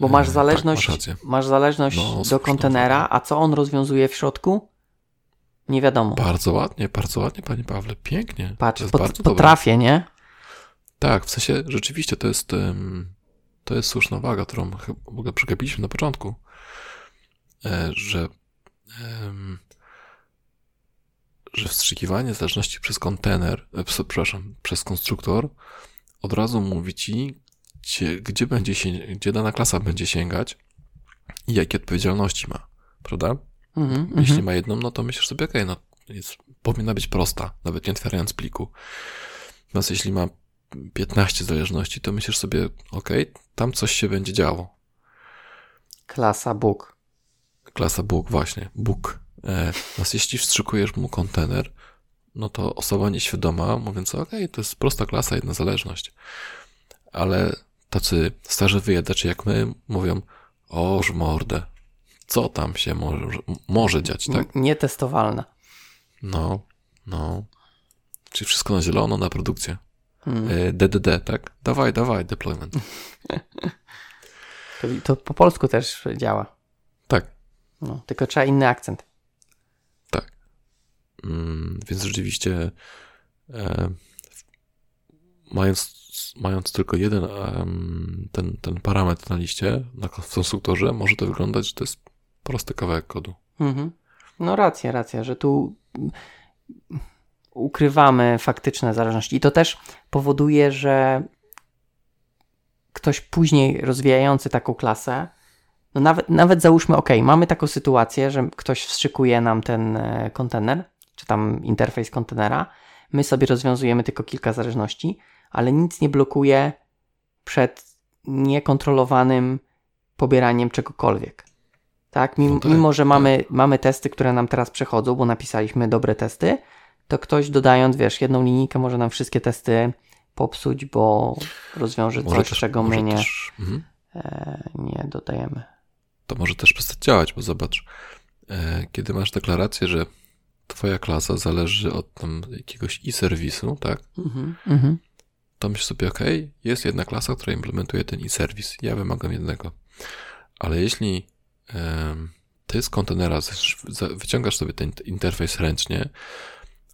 Bo masz E, tak, zależność, masz rację. masz zależność No, do kontenera, a co on rozwiązuje w środku? Nie wiadomo. Bardzo ładnie, bardzo ładnie, panie Pawle, pięknie. Patrz, pot, bardzo dobre. potrafię, nie? Tak, w sensie rzeczywiście to jest, to jest słuszna uwaga, którą chyba w ogóle przegapiliśmy na początku, e, że, że wstrzykiwanie zależności przez kontener, e, przepraszam, przez konstruktor od razu mówi ci, gdzie, gdzie, będzie się, gdzie dana klasa będzie sięgać i jakie odpowiedzialności ma, prawda? Mhm, Jeśli mhm. ma jedną, no to myślisz sobie, okej, no jest, powinna być prosta, nawet nie otwierając pliku. Natomiast jeśli ma 15 zależności, to myślisz sobie, okej, tam coś się będzie działo. Klasa Bóg. Klasa book, właśnie, book. E, jeśli wstrzykujesz mu kontener, no to osoba nieświadoma, mówiąc, okej, to jest prosta klasa, jedna zależność. Ale tacy starzy wyjadacze jak my mówią, oż mordę, co tam się może, może dziać, tak? Nietestowalna. No, no. Czyli wszystko na zielono, na produkcję. Hmm. E, DDD, tak? Dawaj, dawaj, deployment. To, to po polsku też działa. Tak, No, tylko trzeba inny akcent. tak. Mm, więc rzeczywiście e, mając, mając tylko jeden ten, ten parametr na liście, na, konstruktorze, może to wyglądać, że to jest prosty kawałek kodu. Mhm. No racja, racja, że tu mm, ukrywamy faktyczne zależności. I to też powoduje, że ktoś później rozwijający taką klasę, no nawet, nawet załóżmy, ok, mamy taką sytuację, że ktoś wstrzykuje nam ten e, kontener, czy tam interfejs kontenera, my sobie rozwiązujemy tylko kilka zależności, ale nic nie blokuje przed niekontrolowanym pobieraniem czegokolwiek. Tak, mimo, No tak, mimo że tak. mamy, mamy testy, które nam teraz przechodzą, bo napisaliśmy dobre testy, to ktoś dodając, wiesz, jedną linijkę może nam wszystkie testy popsuć, bo rozwiąże coś, czego my może nie, Też, mhm. e, nie dodajemy. to może też przestać działać, bo zobacz, e, kiedy masz deklarację, że twoja klasa zależy od tam jakiegoś i-serwisu, tak? Mhm. Mhm. To myślisz sobie, ok, jest jedna klasa, która implementuje ten i-serwis. Ja wymagam jednego. Ale jeśli ty z kontenera wyciągasz sobie ten interfejs ręcznie,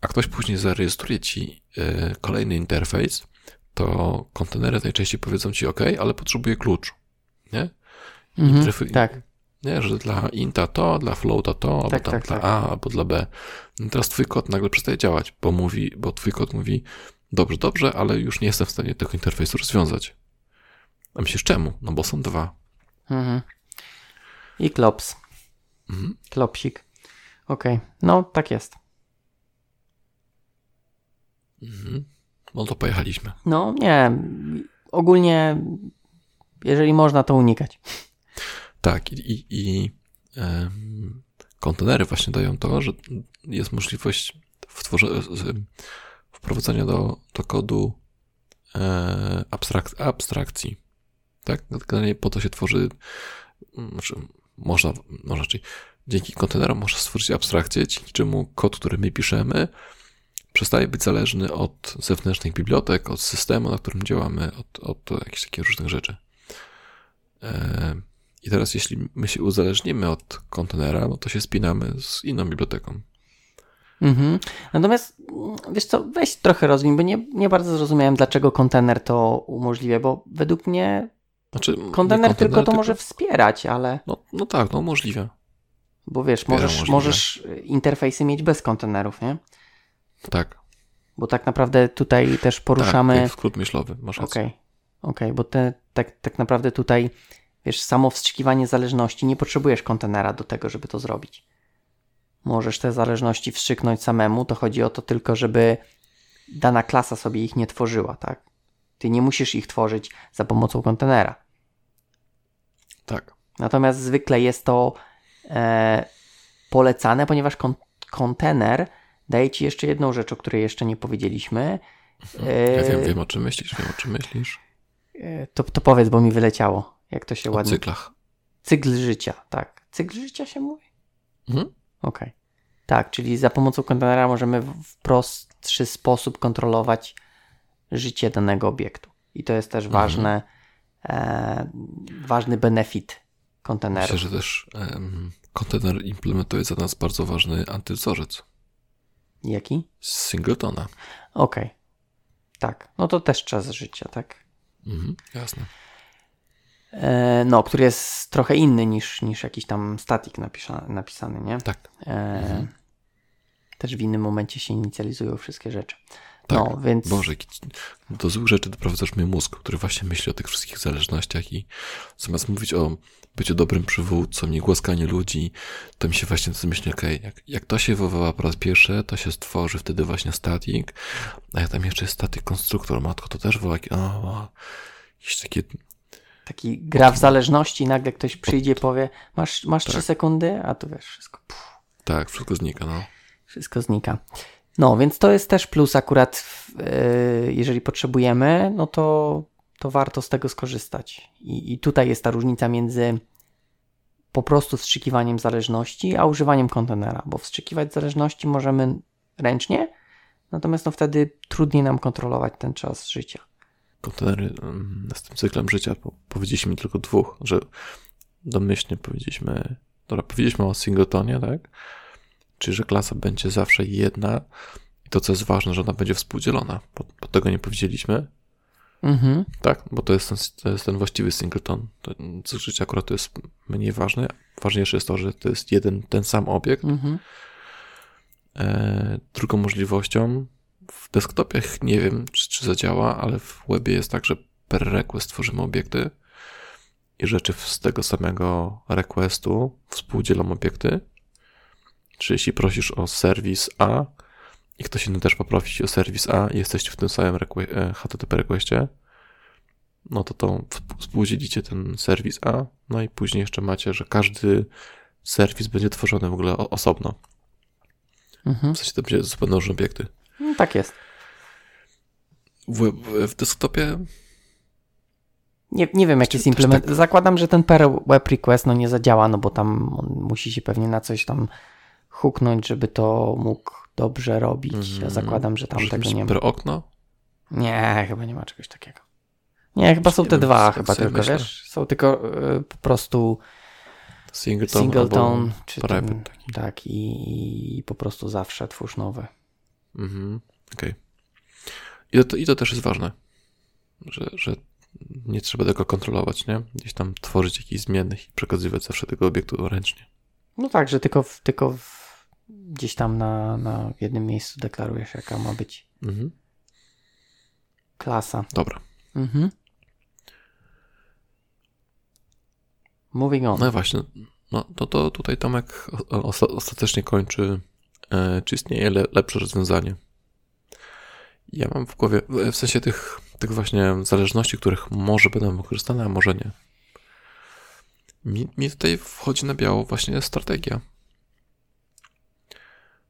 a ktoś później zarejestruje ci e, kolejny interfejs, to kontenery najczęściej powiedzą ci OK, ale potrzebuję klucz. Nie? Mhm, tak. Nie, że dla inta to, dla floata to, albo Tak, tam tak, dla tak. A, albo dla B. No teraz twój kod nagle przestaje działać, bo mówi, bo twój kod mówi, dobrze, dobrze, ale już nie jestem w stanie tego interfejsu rozwiązać. A myślisz czemu? No bo są dwa. Mhm. I klops. Mhm. Klopsik. Okej, no tak jest. Mhm. No to pojechaliśmy. No nie, ogólnie jeżeli można to unikać. Tak, i, i, i kontenery właśnie dają to, że jest możliwość wtworzenia, wprowadzenia do, do kodu e, abstrak, abstrakcji. Tak? Generalnie po to się tworzy, znaczy można, no raczej dzięki kontenerom można stworzyć abstrakcję, dzięki czemu kod, który my piszemy, przestaje być zależny od zewnętrznych bibliotek, od systemu, na którym działamy, od, od jakichś takich różnych rzeczy. E, I teraz, jeśli my się uzależnimy od kontenera, no to się spinamy z inną biblioteką. Mhm. Natomiast mm, wiesz co, weź trochę rozwin, bo nie, nie bardzo zrozumiałem, dlaczego kontener to umożliwia, bo według mnie Znaczy, kontener tylko to tylko- może wspierać, ale No, no tak, no możliwe. bo wiesz, możesz, możliwe. możesz interfejsy mieć bez kontenerów, nie? Tak. Bo tak naprawdę tutaj też Tak, poruszamy. jak skrót myślowy, masz Okej, rację. okej, bo te, tak, tak naprawdę tutaj, wiesz, samo wstrzykiwanie zależności, nie potrzebujesz kontenera do tego, żeby to zrobić. Możesz te zależności wstrzyknąć samemu, to chodzi o to tylko, żeby dana klasa sobie ich nie tworzyła, tak? Ty nie musisz ich tworzyć za pomocą kontenera. Tak. Natomiast zwykle jest to e, polecane, ponieważ kon- kontener daje ci jeszcze jedną rzecz, o której jeszcze nie powiedzieliśmy. Ja wiem, E, wiem o czym myślisz, wiem o czym myślisz. E, To, to powiedz, bo mi wyleciało. Jak to się O ładnie. cyklach. Cykl życia, tak. Cykl życia się mówi? Mhm. Okej. Tak, czyli za pomocą kontenera możemy w prostszy sposób kontrolować życie danego obiektu. I to jest też Mhm. ważne, e, ważny benefit konteneru. Myślę, że też em, kontener implementuje za nas bardzo ważny antywzorzec. Jaki? Z Singletona. Okej. Tak, no to też czas życia, tak. Mhm, jasne. E, no, który jest trochę inny niż, niż jakiś tam static napisza, napisany, nie? Tak. E, Też w innym momencie się inicjalizują wszystkie rzeczy. Tak. No, więc. Boże, do złych rzeczy doprowadzasz mnie mózg, który właśnie myśli o tych wszystkich zależnościach i zamiast mówić o byciu dobrym przywódcą, nie głaskaniu ludzi, to mi się właśnie myśli, okej, jak, jak to się wywoła po raz pierwszy, to się stworzy wtedy właśnie static, a jak tam jeszcze jest static konstruktor, matko, to też woła, o, jakieś takie, Taki gra w zależności, nagle ktoś przyjdzie i powie: Masz, masz Tak. 3 sekundy, a tu wiesz, wszystko, puf, tak, wszystko znika, no. wszystko znika. No, więc to jest też plus akurat, w, e, jeżeli potrzebujemy, no to, to warto z tego skorzystać. I, I tutaj jest ta różnica między po prostu wstrzykiwaniem zależności, a używaniem kontenera, bo wstrzykiwać zależności możemy ręcznie, natomiast no wtedy trudniej nam kontrolować ten czas życia. Kontenery z tym cyklem życia, bo powiedzieliśmy tylko dwóch, że domyślnie powiedzieliśmy, dobra, powiedzieliśmy o singletonie, tak? Czyli, że klasa będzie zawsze jedna i to, co jest ważne, że ona będzie współdzielona, bo, bo tego nie powiedzieliśmy, Mhm. tak? Bo to jest ten, to jest ten właściwy singleton. Ten cykl życia akurat to jest mniej ważne. Ważniejsze jest to, że to jest jeden, ten sam obiekt. Mhm. E, drugą możliwością w desktopie nie wiem, czy, czy zadziała, ale w webie jest tak, że per request tworzymy obiekty i rzeczy z tego samego requestu współdzielą obiekty. Czy jeśli prosisz o serwis A i ktoś inny też poprosi o serwis A i jesteście w tym samym requ- e, HTTP requestie, no to to wsp- współdzielicie ten serwis A, no i później jeszcze macie, że każdy serwis będzie tworzony w ogóle osobno. Mhm. W sensie to będzie zupełnie różne obiekty. No, tak jest. W, w, w desktopie Nie, nie wiem, jak jest implement. tak- Zakładam, że ten per web request no nie zadziała, no bo tam on musi się pewnie na coś tam huknąć, żeby to mógł dobrze robić. Ja Mhm. zakładam, że tam tego nie ma. per okno. Nie, chyba nie ma czegoś takiego. Nie, chyba są Nie te wiem, dwa, chyba tylko, myślę. wiesz? Są tylko y, po prostu Singleton, singleton, czy ten, taki. tak, i, i po prostu zawsze twórz nowe. Mhm, okej. I, to, I to też jest ważne. że, że nie trzeba tego kontrolować, nie? Gdzieś tam tworzyć jakichś zmiennych i przekazywać zawsze tego obiektu ręcznie. No tak, że tylko, w, tylko w, gdzieś tam na, na jednym miejscu deklarujesz, jaka ma być Mhm. klasa. Dobra. Mhm. Moving on. No właśnie, no to, to tutaj Tomek ostatecznie kończy, czy istnieje le, lepsze rozwiązanie. Ja mam w głowie, w sensie tych, tych właśnie zależności, których może będą wykorzystane, a może nie. Mi, mi tutaj wchodzi na biało właśnie strategia.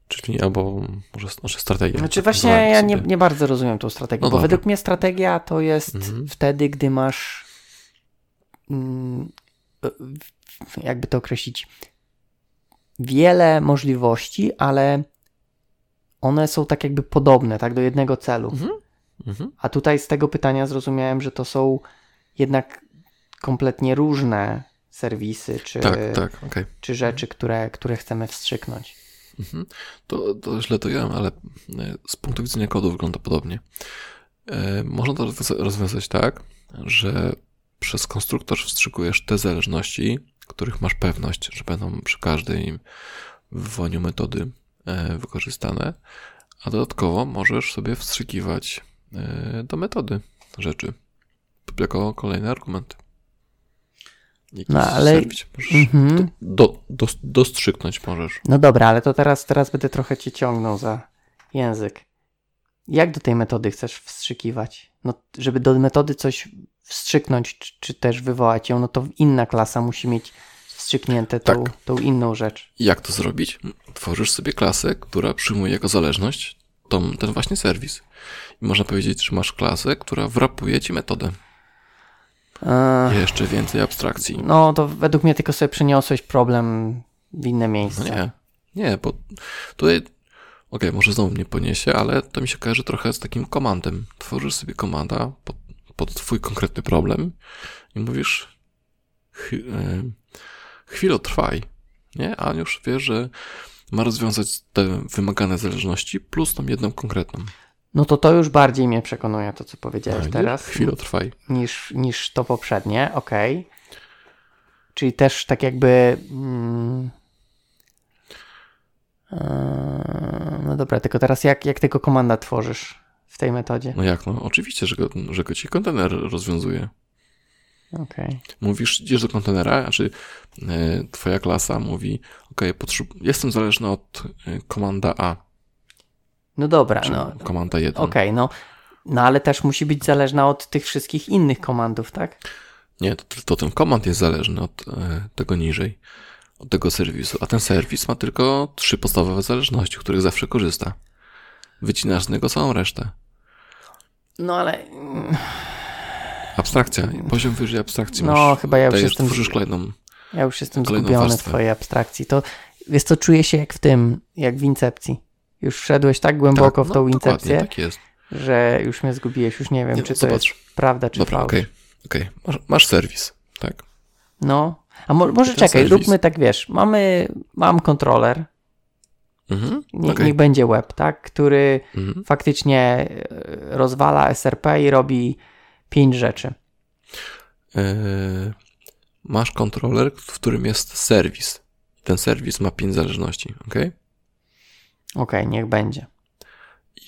Czyli albo może, może strategia. Znaczy tak właśnie ja nie, nie bardzo rozumiem tą strategię, No bo dobra. według mnie strategia to jest Mhm. wtedy, gdy masz mm, jakby to określić wiele możliwości, ale one są tak jakby podobne, tak, do jednego celu. Mhm. Mhm. A tutaj z tego pytania zrozumiałem, że to są jednak kompletnie różne serwisy czy, Tak, tak, okej. czy rzeczy, które, które chcemy wstrzyknąć. Mhm. To, to źle to jem, ale e, z punktu widzenia kodu wygląda podobnie. E, Można to rozwiąza- rozwiązać tak, że przez konstruktor wstrzykujesz te zależności, których masz pewność, że będą przy każdej wywołaniu metody e, wykorzystane, a dodatkowo możesz sobie wstrzykiwać e, do metody rzeczy jako kolejny argument. Jakiś No, ale- możesz Mhm. do, do, dostrzyknąć możesz. No dobra, ale to teraz, teraz będę trochę cię ciągnął za język. Jak do tej metody chcesz wstrzykiwać? No, żeby do metody coś wstrzyknąć, czy, czy też wywołać ją, no to inna klasa musi mieć wstrzyknięte tą, Tak. tą inną rzecz. Jak to zrobić? Tworzysz sobie klasę, która przyjmuje jako zależność tą, ten właśnie serwis. I można powiedzieć, że masz klasę, która wrapuje ci metodę. Eee, Jeszcze więcej abstrakcji. no to według mnie tylko sobie przeniosłeś problem w inne No miejsce. nie, nie, bo tutaj, okej, może znowu mnie poniesie, ale to mi się kojarzy trochę z takim komandem. Tworzysz sobie komanda pod, pod twój konkretny problem i mówisz e, chwilę trwaj, nie? A już wie, że ma rozwiązać te wymagane zależności plus tą jedną konkretną. No to to już bardziej mnie przekonuje to, co powiedziałeś Tak, teraz. Chwilę trwaj. niż, niż to poprzednie, okej. Czyli też tak jakby. Mm, eee, no dobra, tylko teraz jak, jak tego komanda tworzysz w tej metodzie? No jak, no oczywiście, że go, że go ci kontener rozwiązuje. Okej. Mówisz, idziesz do kontenera, znaczy e, twoja klasa mówi, ok, jestem zależny od e, komanda A, No dobra, czy no komanda 1. okej, no. No ale też musi być zależna od tych wszystkich innych komandów, tak? Nie, to, to ten komand jest zależny od e, tego niżej, od tego serwisu, a ten serwis ma tylko trzy podstawowe zależności, których zawsze korzysta. Wycinasz z niego całą resztę. No ale. Abstrakcja, poziom wyżej abstrakcji No, masz, chyba ja już jestem- tworzysz kolejną. Ja już jestem zgubiony w twojej abstrakcji. To wiesz co, czuję się jak w tym, jak w Incepcji. Już wszedłeś tak głęboko Tak, w tą no, dokładnie, Incepcję, tak jest. że już mnie zgubiłeś, już nie wiem, Nie, czy to zobacz. jest prawda, czy Dobra, fałsz. okej, okej. Masz, masz serwis, tak. No, a mo- może ten czekaj, serwis. róbmy tak, wiesz, mamy, mam kontroler, Mhm, nie, okej. niech będzie web, tak, który Mhm. faktycznie e, rozwala SRP i robi pięć rzeczy. Eee, masz kontroler, w którym jest serwis. Ten serwis ma pięć zależności, ok? Okej, niech będzie.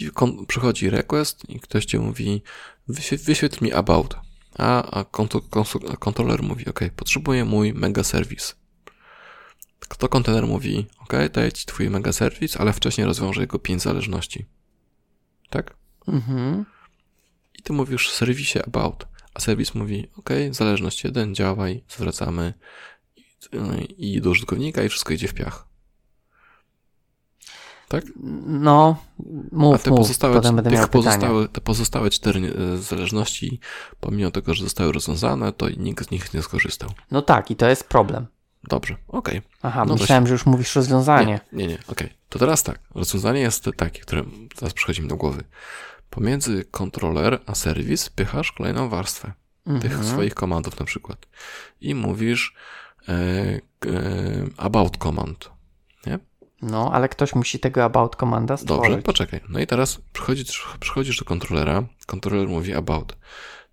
I przychodzi request i ktoś ci mówi wyświetl, mi about. A, a kontroler mówi, ok, potrzebuję mój mega serwis. To kontener mówi, ok, daję ci twój mega serwis, ale wcześniej rozwiążę jego pięć zależności. Tak? Mhm. I ty mówisz serwisie about, a serwis mówi, ok, zależność 1, działaj, zwracamy i, i do użytkownika i wszystko idzie w piach. Tak? No, A mów, te mów, pozostałe, potem będę miał pytania. pozostałe, te pozostałe cztery e, zależności, pomimo tego, że zostały rozwiązane, to nikt z nich nie skorzystał. No tak, i to jest problem. Dobrze, okej. Aha, No myślałem, że już mówisz rozwiązanie. Nie, nie, nie, okej. To teraz tak. Rozwiązanie jest takie, które teraz przychodzi mi do głowy. Pomiędzy kontroler a serwis pychasz kolejną warstwę. tych Mhm. swoich komandów na przykład. I mówisz e, e, about command. Nie? No, ale ktoś musi tego about komanda stworzyć. Dobrze, poczekaj. No i teraz przychodzisz, przychodzisz do kontrolera, kontroler mówi about.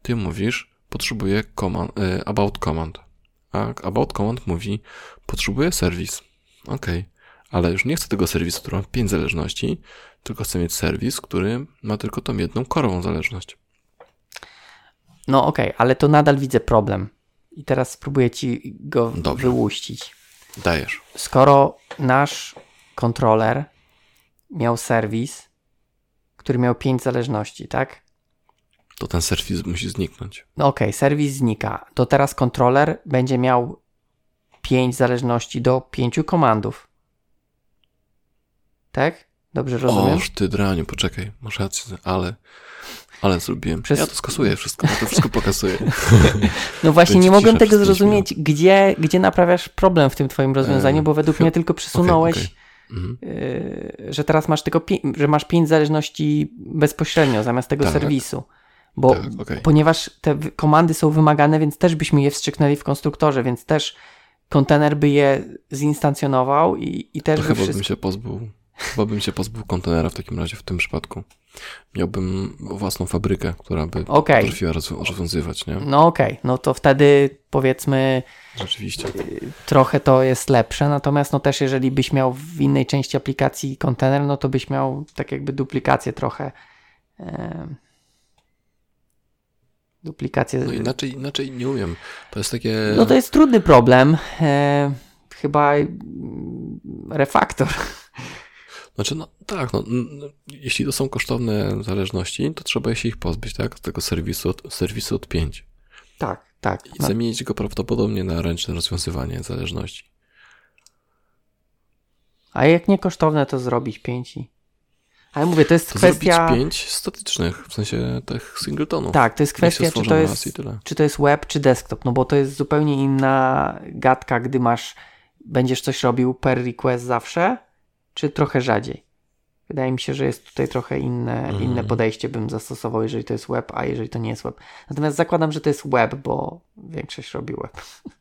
ty mówisz, potrzebuję command, y, about command. A about command mówi, potrzebuję serwis. Ok, ale już nie chcę tego serwisu, który ma pięć zależności, tylko chcę mieć serwis, który ma tylko tą jedną korową zależność. No okej, okay, ale to nadal widzę problem. I teraz spróbuję ci go Dobrze. wyłuścić. Dajesz. Skoro nasz kontroler miał serwis, który miał pięć zależności, tak? To ten serwis musi zniknąć. No okej, okay, serwis znika. To teraz kontroler będzie miał pięć zależności do pięciu komandów. Tak? Dobrze rozumiem? Oż ty draniu, poczekaj, masz rację, ale ale zrobiłem. Przez... Ja to skasuję wszystko, ja to wszystko pokazuję. No właśnie, nie mogłem tego zrozumieć, gdzie, gdzie naprawiasz problem w tym twoim rozwiązaniu, bo według mnie tylko przesunąłeś, okay, okay. Mhm. Y, że teraz masz tylko, że masz pięć zależności bezpośrednio zamiast tego tak. serwisu. Bo, tak, okay. ponieważ te komandy są wymagane, więc też byśmy je wstrzyknęli w konstruktorze, więc też kontener by je zinstancjonował i, i też to by chyba wszystko... bym się pozbył Chyba bym się pozbył kontenera w takim razie w tym przypadku. Miałbym własną fabrykę, która by okay. potrafiła rozwiązywać, nie? No okej, okay. no to wtedy powiedzmy Rzeczywiście. Y, trochę to jest lepsze, natomiast no też jeżeli byś miał w innej części aplikacji kontener, no to byś miał tak jakby duplikację trochę. Duplikację. No inaczej, inaczej nie umiem. To jest takie. No to jest trudny problem. E, chyba refaktor. Znaczy, no tak, no, jeśli to są kosztowne zależności, to trzeba się ich pozbyć, tak? Z tego serwisu od, serwisu od 5. Tak, tak. I no. zamienić go prawdopodobnie na ręczne rozwiązywanie zależności. A jak nie kosztowne, to zrobić 5 i... Ale mówię, to jest to kwestia... Zrobić 5 statycznych, w sensie tych singletonów. Tak, to jest kwestia, czy to jest, czy to jest web, czy desktop, no bo to jest zupełnie inna gadka, gdy masz, będziesz coś robił per request zawsze, czy trochę rzadziej? Wydaje mi się, że jest tutaj trochę inne, mhm. inne podejście bym zastosował, jeżeli to jest web, a jeżeli to nie jest web. Natomiast zakładam, że to jest web, bo większość robi web.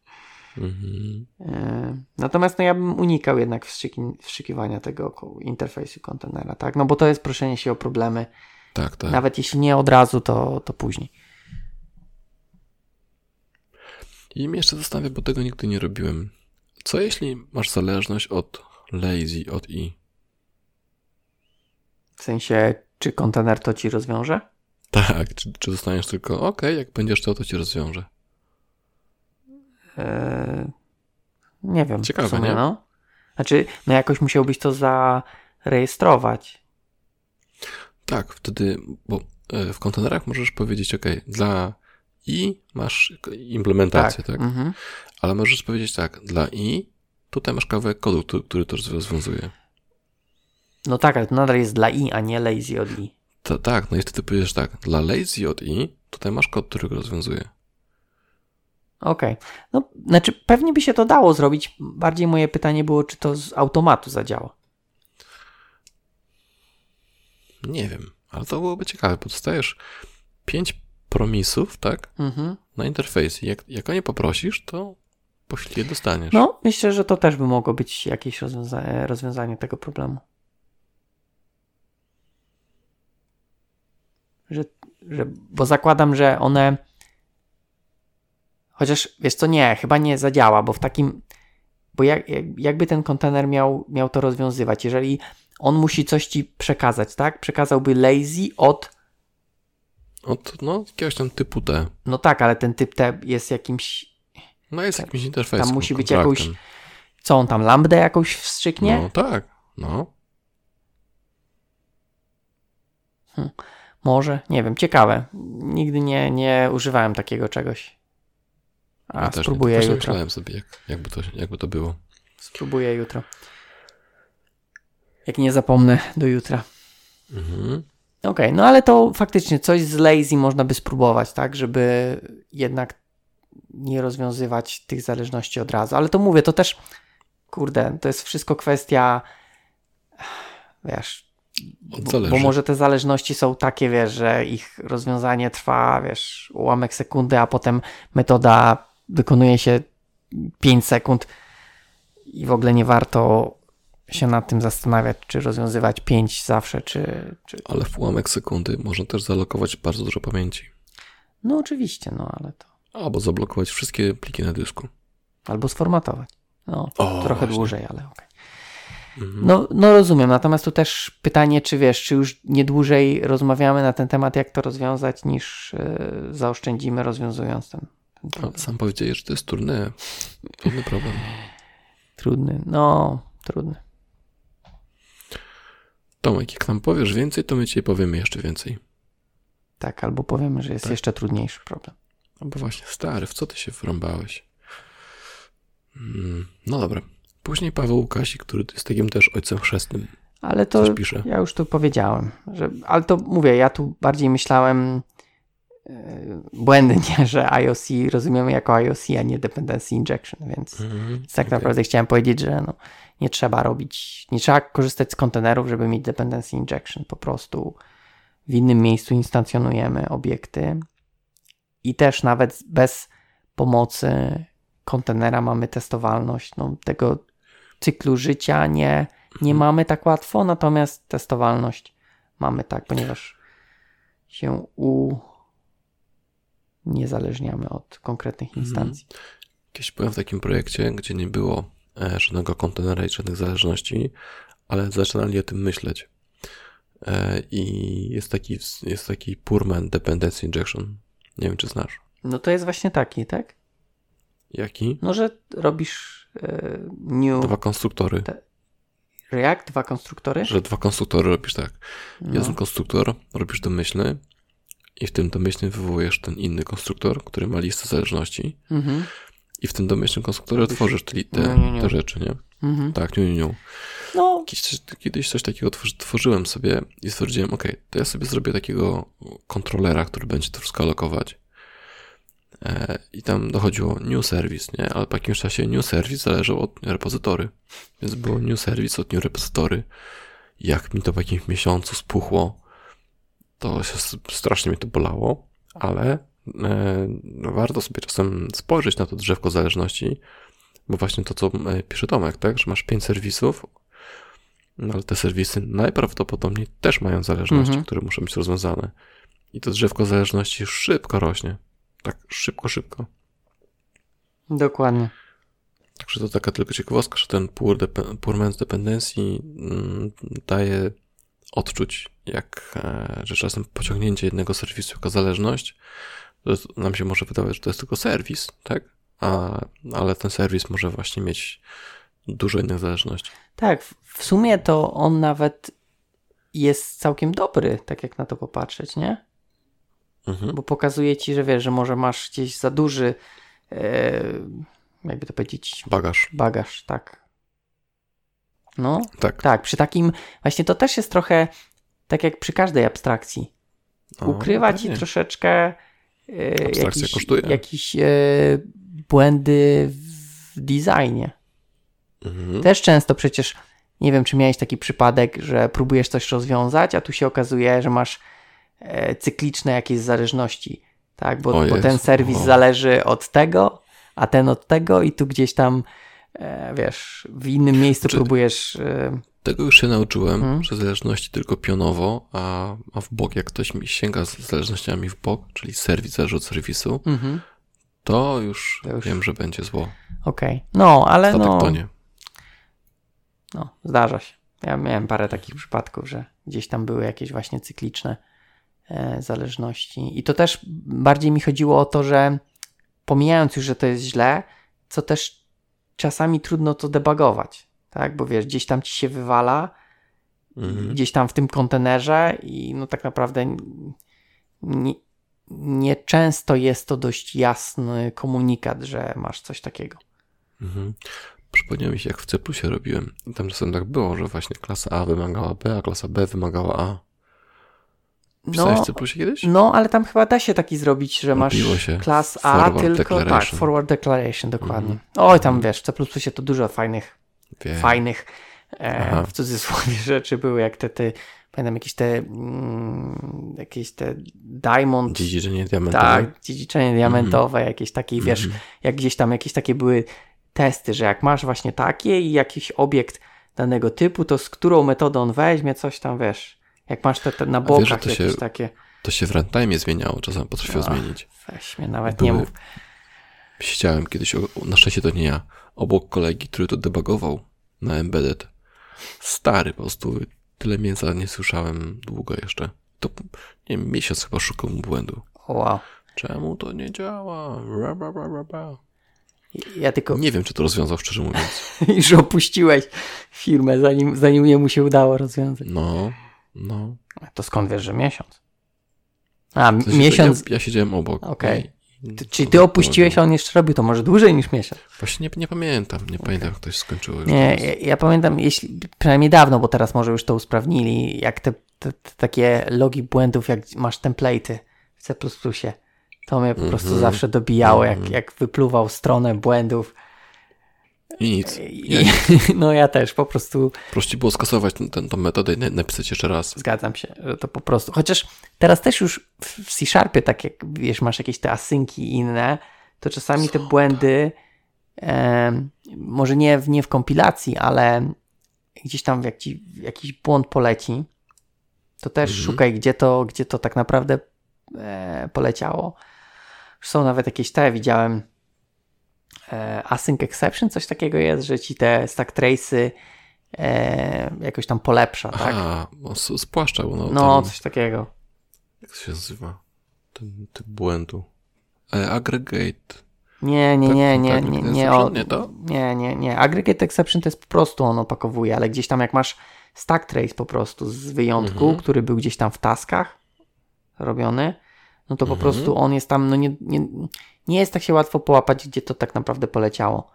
Mhm. E, natomiast no, ja bym unikał jednak wstrzyki, wstrzykiwania tego interfejsu kontenera, tak? No bo to jest proszenie się o problemy. Tak, tak. Nawet jeśli nie od razu, to, to później. I mnie jeszcze zastanawia, bo tego nigdy nie robiłem. Co jeśli masz zależność od lazy od i. W sensie, czy kontener to ci rozwiąże? Tak, czy, czy dostaniesz tylko OK, jak będziesz to, to ci rozwiąże. Eee, nie wiem. Ciekawe, sumie, nie? No. Znaczy, no jakoś musiałbyś to zarejestrować. Tak, wtedy, bo e, w kontenerach możesz powiedzieć, OK, dla i masz implementację, tak? tak? Mhm. Ale możesz powiedzieć tak, dla i Tutaj masz kawałek kodu, który to rozwiązuje. No tak, ale to nadal jest dla i, a nie lazy od i. To, tak, no i wtedy powiesz tak, dla lazy od i tutaj masz kod, który go rozwiązuje. Okej. Okay. No, znaczy pewnie by się to dało zrobić. Bardziej moje pytanie było, czy to z automatu zadziała. Nie wiem, ale to byłoby ciekawe, bo dostajesz pięć promisów, tak? Mhm. Na interfejsie. Jak, jak o nie poprosisz, to poślij je dostaniesz. No, myślę, że to też by mogło być jakieś rozwiąza rozwiązanie tego problemu. Że, że, bo zakładam, że one. Chociaż wiesz co, nie, chyba nie zadziała, bo w takim. Bo jak, jakby ten kontener miał, miał to rozwiązywać? Jeżeli on musi coś ci przekazać, tak? Przekazałby lazy od. Od no, jakiegoś tam typu T. No tak, ale ten typ T jest jakimś no jest jakimś interfejsem. Tam musi być jakąś, co on tam, lambdę jakąś wstrzyknie? No tak, no. Hm. Może, nie wiem, ciekawe. Nigdy nie, nie używałem takiego czegoś. A ja spróbuję też jutro. Myślałem sobie, jak, jakby, to, jakby to było. Spróbuję jutro. Jak nie zapomnę do jutra. Mhm. Okej, okay, no ale to faktycznie coś z lazy można by spróbować, tak, żeby jednak nie rozwiązywać tych zależności od razu. Ale to mówię, to też, kurde, to jest wszystko kwestia, wiesz, bo, bo, może te zależności są takie, wiesz, że ich rozwiązanie trwa, wiesz, ułamek sekundy, a potem metoda wykonuje się 5 sekund i w ogóle nie warto się nad tym zastanawiać, czy rozwiązywać 5 zawsze, czy, czy... Ale w ułamek sekundy można też zalokować bardzo dużo pamięci. No oczywiście, no ale to. Albo zablokować wszystkie pliki na dysku. Albo sformatować. No, O, trochę właśnie. dłużej, ale okej. Mhm. No, no rozumiem, natomiast tu też pytanie, czy wiesz, czy już nie dłużej rozmawiamy na ten temat, jak to rozwiązać, niż e, zaoszczędzimy rozwiązując ten, problem. Sam powiedziałeś, że to jest trudny, trudny problem. Trudny, no, trudny. Tomek, jak nam powiesz więcej, to my ci powiemy jeszcze więcej. Tak, albo powiemy, że jest Tak. jeszcze trudniejszy problem. No bo właśnie, stary, w co ty się wrąbałeś? Mm, No dobra. Później Paweł Łukasik, który jest takim też ojcem chrzestnym, Ale to ja już tu powiedziałem, że, ale to mówię, ja tu bardziej myślałem błędnie, że IOC rozumiemy jako IOC, a nie dependency injection, więc Więc tak okej. naprawdę chciałem powiedzieć, że no, nie trzeba robić, nie trzeba korzystać z kontenerów, żeby mieć dependency injection. Po prostu w innym miejscu instancjonujemy obiekty i też nawet bez pomocy kontenera mamy testowalność. No, tego cyklu życia nie, nie Mhm. mamy tak łatwo, natomiast testowalność mamy tak, ponieważ się uniezależniamy od konkretnych Mhm. instancji. Kiedyś byłem w takim projekcie, gdzie nie było e, żadnego kontenera i żadnych zależności, ale zaczynali o tym myśleć. E, I jest taki, jest taki Purman Dependency Injection. Nie wiem, czy znasz. No to jest właśnie taki, tak? Jaki? No, że robisz e, new Dwa konstruktory. React, dwa konstruktory. Że dwa konstruktory robisz tak. No. Jeden konstruktor robisz domyślny i w tym domyślnym wywołujesz ten inny konstruktor, który ma listę zależności Mhm. i w tym domyślnym konstruktorze tworzysz te, te, te rzeczy, nie? Mhm. Tak, nie, nie, nie. No, Kiedyś, kiedyś coś takiego tworzy, tworzyłem sobie i stwierdziłem, ok, to ja sobie zrobię takiego kontrolera, który będzie to wszystko alokować. E, I tam dochodziło new service, nie? Ale po jakimś czasie new service zależał od repozytory. Więc było new service od new repozytory. Jak mi to po jakimś miesiącu spuchło, to strasznie mnie to bolało, ale e, no warto sobie czasem spojrzeć na to drzewko zależności, bo właśnie to, co e, pisze Tomek, tak, że masz pięć serwisów, no ale te serwisy najprawdopodobniej też mają zależności, Mhm. które muszą być rozwiązane. I to drzewko zależności szybko rośnie. Tak, szybko, szybko. dokładnie. Także to taka tylko ciekawostka, że ten poor, depe- poor man's dependency mm, daje odczuć, jak, e, że czasem pociągnięcie jednego serwisu jako zależność, nam się może wydawać, że to jest tylko serwis, tak? A, ale ten serwis może właśnie mieć dużo innych zależności. Tak, w- w sumie to on nawet jest całkiem dobry, tak jak na to popatrzeć, nie? Mhm. Bo pokazuje ci, że wiesz, że może masz gdzieś za duży, e, jakby to powiedzieć, Bagaż. bagaż, tak. No, Tak. tak, przy takim, właśnie to też jest trochę tak jak przy każdej abstrakcji. Ukrywa ci troszeczkę e, jakieś, kosztuje. jakieś e, błędy w designie. Mhm. Też często przecież, nie wiem, czy miałeś taki przypadek, że próbujesz coś rozwiązać, a tu się okazuje, że masz e, cykliczne jakieś zależności, tak? Bo, bo ten serwis o. zależy od tego, a ten od tego i tu gdzieś tam, wiesz, w innym miejscu Czy- próbujesz... E, Tego już się nauczyłem, Mhm. że zależności tylko pionowo, a, a w bok, jak ktoś mi sięga z zależnościami w bok, czyli serwis od serwisu, mhm, to już, To już- wiem, że będzie zło. Okej, no, ale Statek no, to nie. no, zdarza się. Ja miałem parę takich przypadków, że gdzieś tam były jakieś właśnie cykliczne e, zależności. I to też bardziej mi chodziło o to, że pomijając już, że to jest źle, co też czasami trudno to debugować, tak? Bo wiesz, gdzieś tam ci się wywala, Mhm. gdzieś tam w tym kontenerze i no tak naprawdę nie, nie często jest to dość jasny komunikat, że masz coś takiego. Mhm. Przypomniało mi się, jak w C robiłem. I tam czasem tak było, że właśnie klasa A wymagała B, a klasa B wymagała A. Pisałeś No, C kiedyś? No, ale tam chyba da się taki zrobić, że masz klas A, tylko tak, forward declaration, dokładnie. Mhm. Oj, tam wiesz, w C++ się to dużo fajnych, Wiem. fajnych, e, w cudzysłowie rzeczy były, jak te, te pamiętam jakieś te, mm, jakieś te diamond, Dziedziczenie diamentowe. tak, dziedziczenie diamentowe, jakieś takie, wiesz, Mhm. jak gdzieś tam jakieś takie były testy, że jak masz właśnie takie i jakiś obiekt danego typu, to z którą metodą on weźmie, coś tam, wiesz, jak masz te, te na wiesz, że bokach to jakieś się- takie, To się w runtime zmieniało, czasem potrafiło Ach. zmienić. Weź mnie nawet Były- nie mów. Siedziałem kiedyś, na szczęście to nie ja, obok kolegi, który to debugował na Embedded. Stary po prostu, tyle mięsa nie słyszałem długo jeszcze. To, nie wiem, miesiąc chyba szukał błędu. Wow. Czemu to nie działa? Ra, ra, ra, ra. Ja tylko Nie wiem, czy to rozwiązał, szczerze mówiąc. już opuściłeś firmę, zanim, zanim jemu się udało rozwiązać. No, no. To skąd wiesz, że miesiąc? A, miesiąc. Ja, ja siedziałem obok. Okej. Ty, czyli ty opuściłeś, a on jeszcze robił to może dłużej niż miesiąc. Właśnie nie, nie pamiętam, nie pamiętam, jak to się skończyło. Nie, ja, ja pamiętam, jeśli, przynajmniej dawno, bo teraz może już to usprawnili, jak te, te, te takie logi błędów, jak masz template'y w C++, to mnie po prostu Mhm. zawsze dobijało, jak, Mhm. jak wypluwał stronę błędów. I nic. I, Nie, no ja też po prostu prościej było skasować ten, ten, tą metodę i na- napisać jeszcze raz. zgadzam się, że to po prostu, chociaż teraz też już w C-Sharpie, tak jak wiesz, masz jakieś te asynki i inne, to czasami te błędy, em, może nie w, nie w kompilacji, ale gdzieś tam jak ci jakiś błąd poleci, to też Mhm. szukaj, gdzie to, gdzie to tak naprawdę e, poleciało. Są nawet jakieś te, widziałem e, async exception, coś takiego jest, że ci te stack trace'y e, jakoś tam polepsza, tak? Aha, no, spłaszczał. No, No, ten, coś takiego. jak to się nazywa? Ten typ błędu. E, aggregate. Nie, nie, Tak, nie, nie, tak, nie, nie, o, poprzednie to? nie, nie, nie. Aggregate exception to jest po prostu on opakowuje, ale gdzieś tam jak masz stack trace po prostu z wyjątku, Mhm. który był gdzieś tam w taskach robiony, no to po Mhm. prostu on jest tam, no nie, nie, nie jest tak się łatwo połapać, gdzie to tak naprawdę poleciało.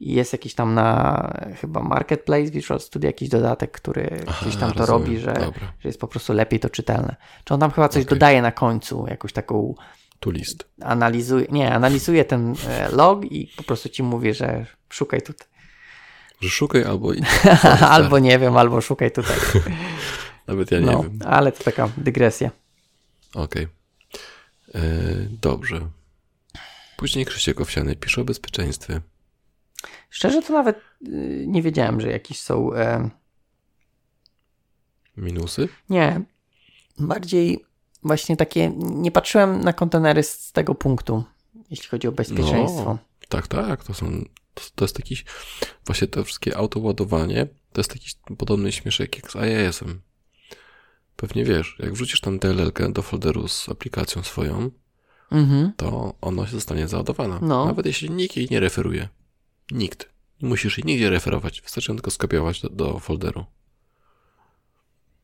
I jest jakiś tam na chyba Marketplace Visual Studio jakiś dodatek, który Aha, gdzieś tam to rozumiem. robi, że, Dobra, że jest po prostu lepiej to czytelne. Czy on tam chyba coś Okej. dodaje na końcu, jakąś taką tu list. analizuje, nie, analizuje ten e, log i po prostu ci mówi, że szukaj tutaj. Że szukaj albo albo nie wiem, albo szukaj tutaj. nawet ja nie No, wiem. ale to taka dygresja. Okej. E, Dobrze. Później Krzysiek Owsiany pisze o bezpieczeństwie. Szczerze to nawet y, nie wiedziałem, że jakieś są. E, Minusy? nie, bardziej właśnie takie. Nie patrzyłem na kontenery z tego punktu, jeśli chodzi o bezpieczeństwo. No. Tak, tak, to są, to, to jest jakiś, właśnie to wszystkie autoładowanie, to jest jakiś podobny śmieszek jak z iOS-em. Pewnie wiesz, jak wrzucisz tam DLL-kę do folderu z aplikacją swoją, Mhm. to się zostanie załadowana. No. Nawet jeśli nikt jej nie referuje. Nikt. Nie musisz jej nigdzie referować, wystarczy tylko skopiować do, do folderu.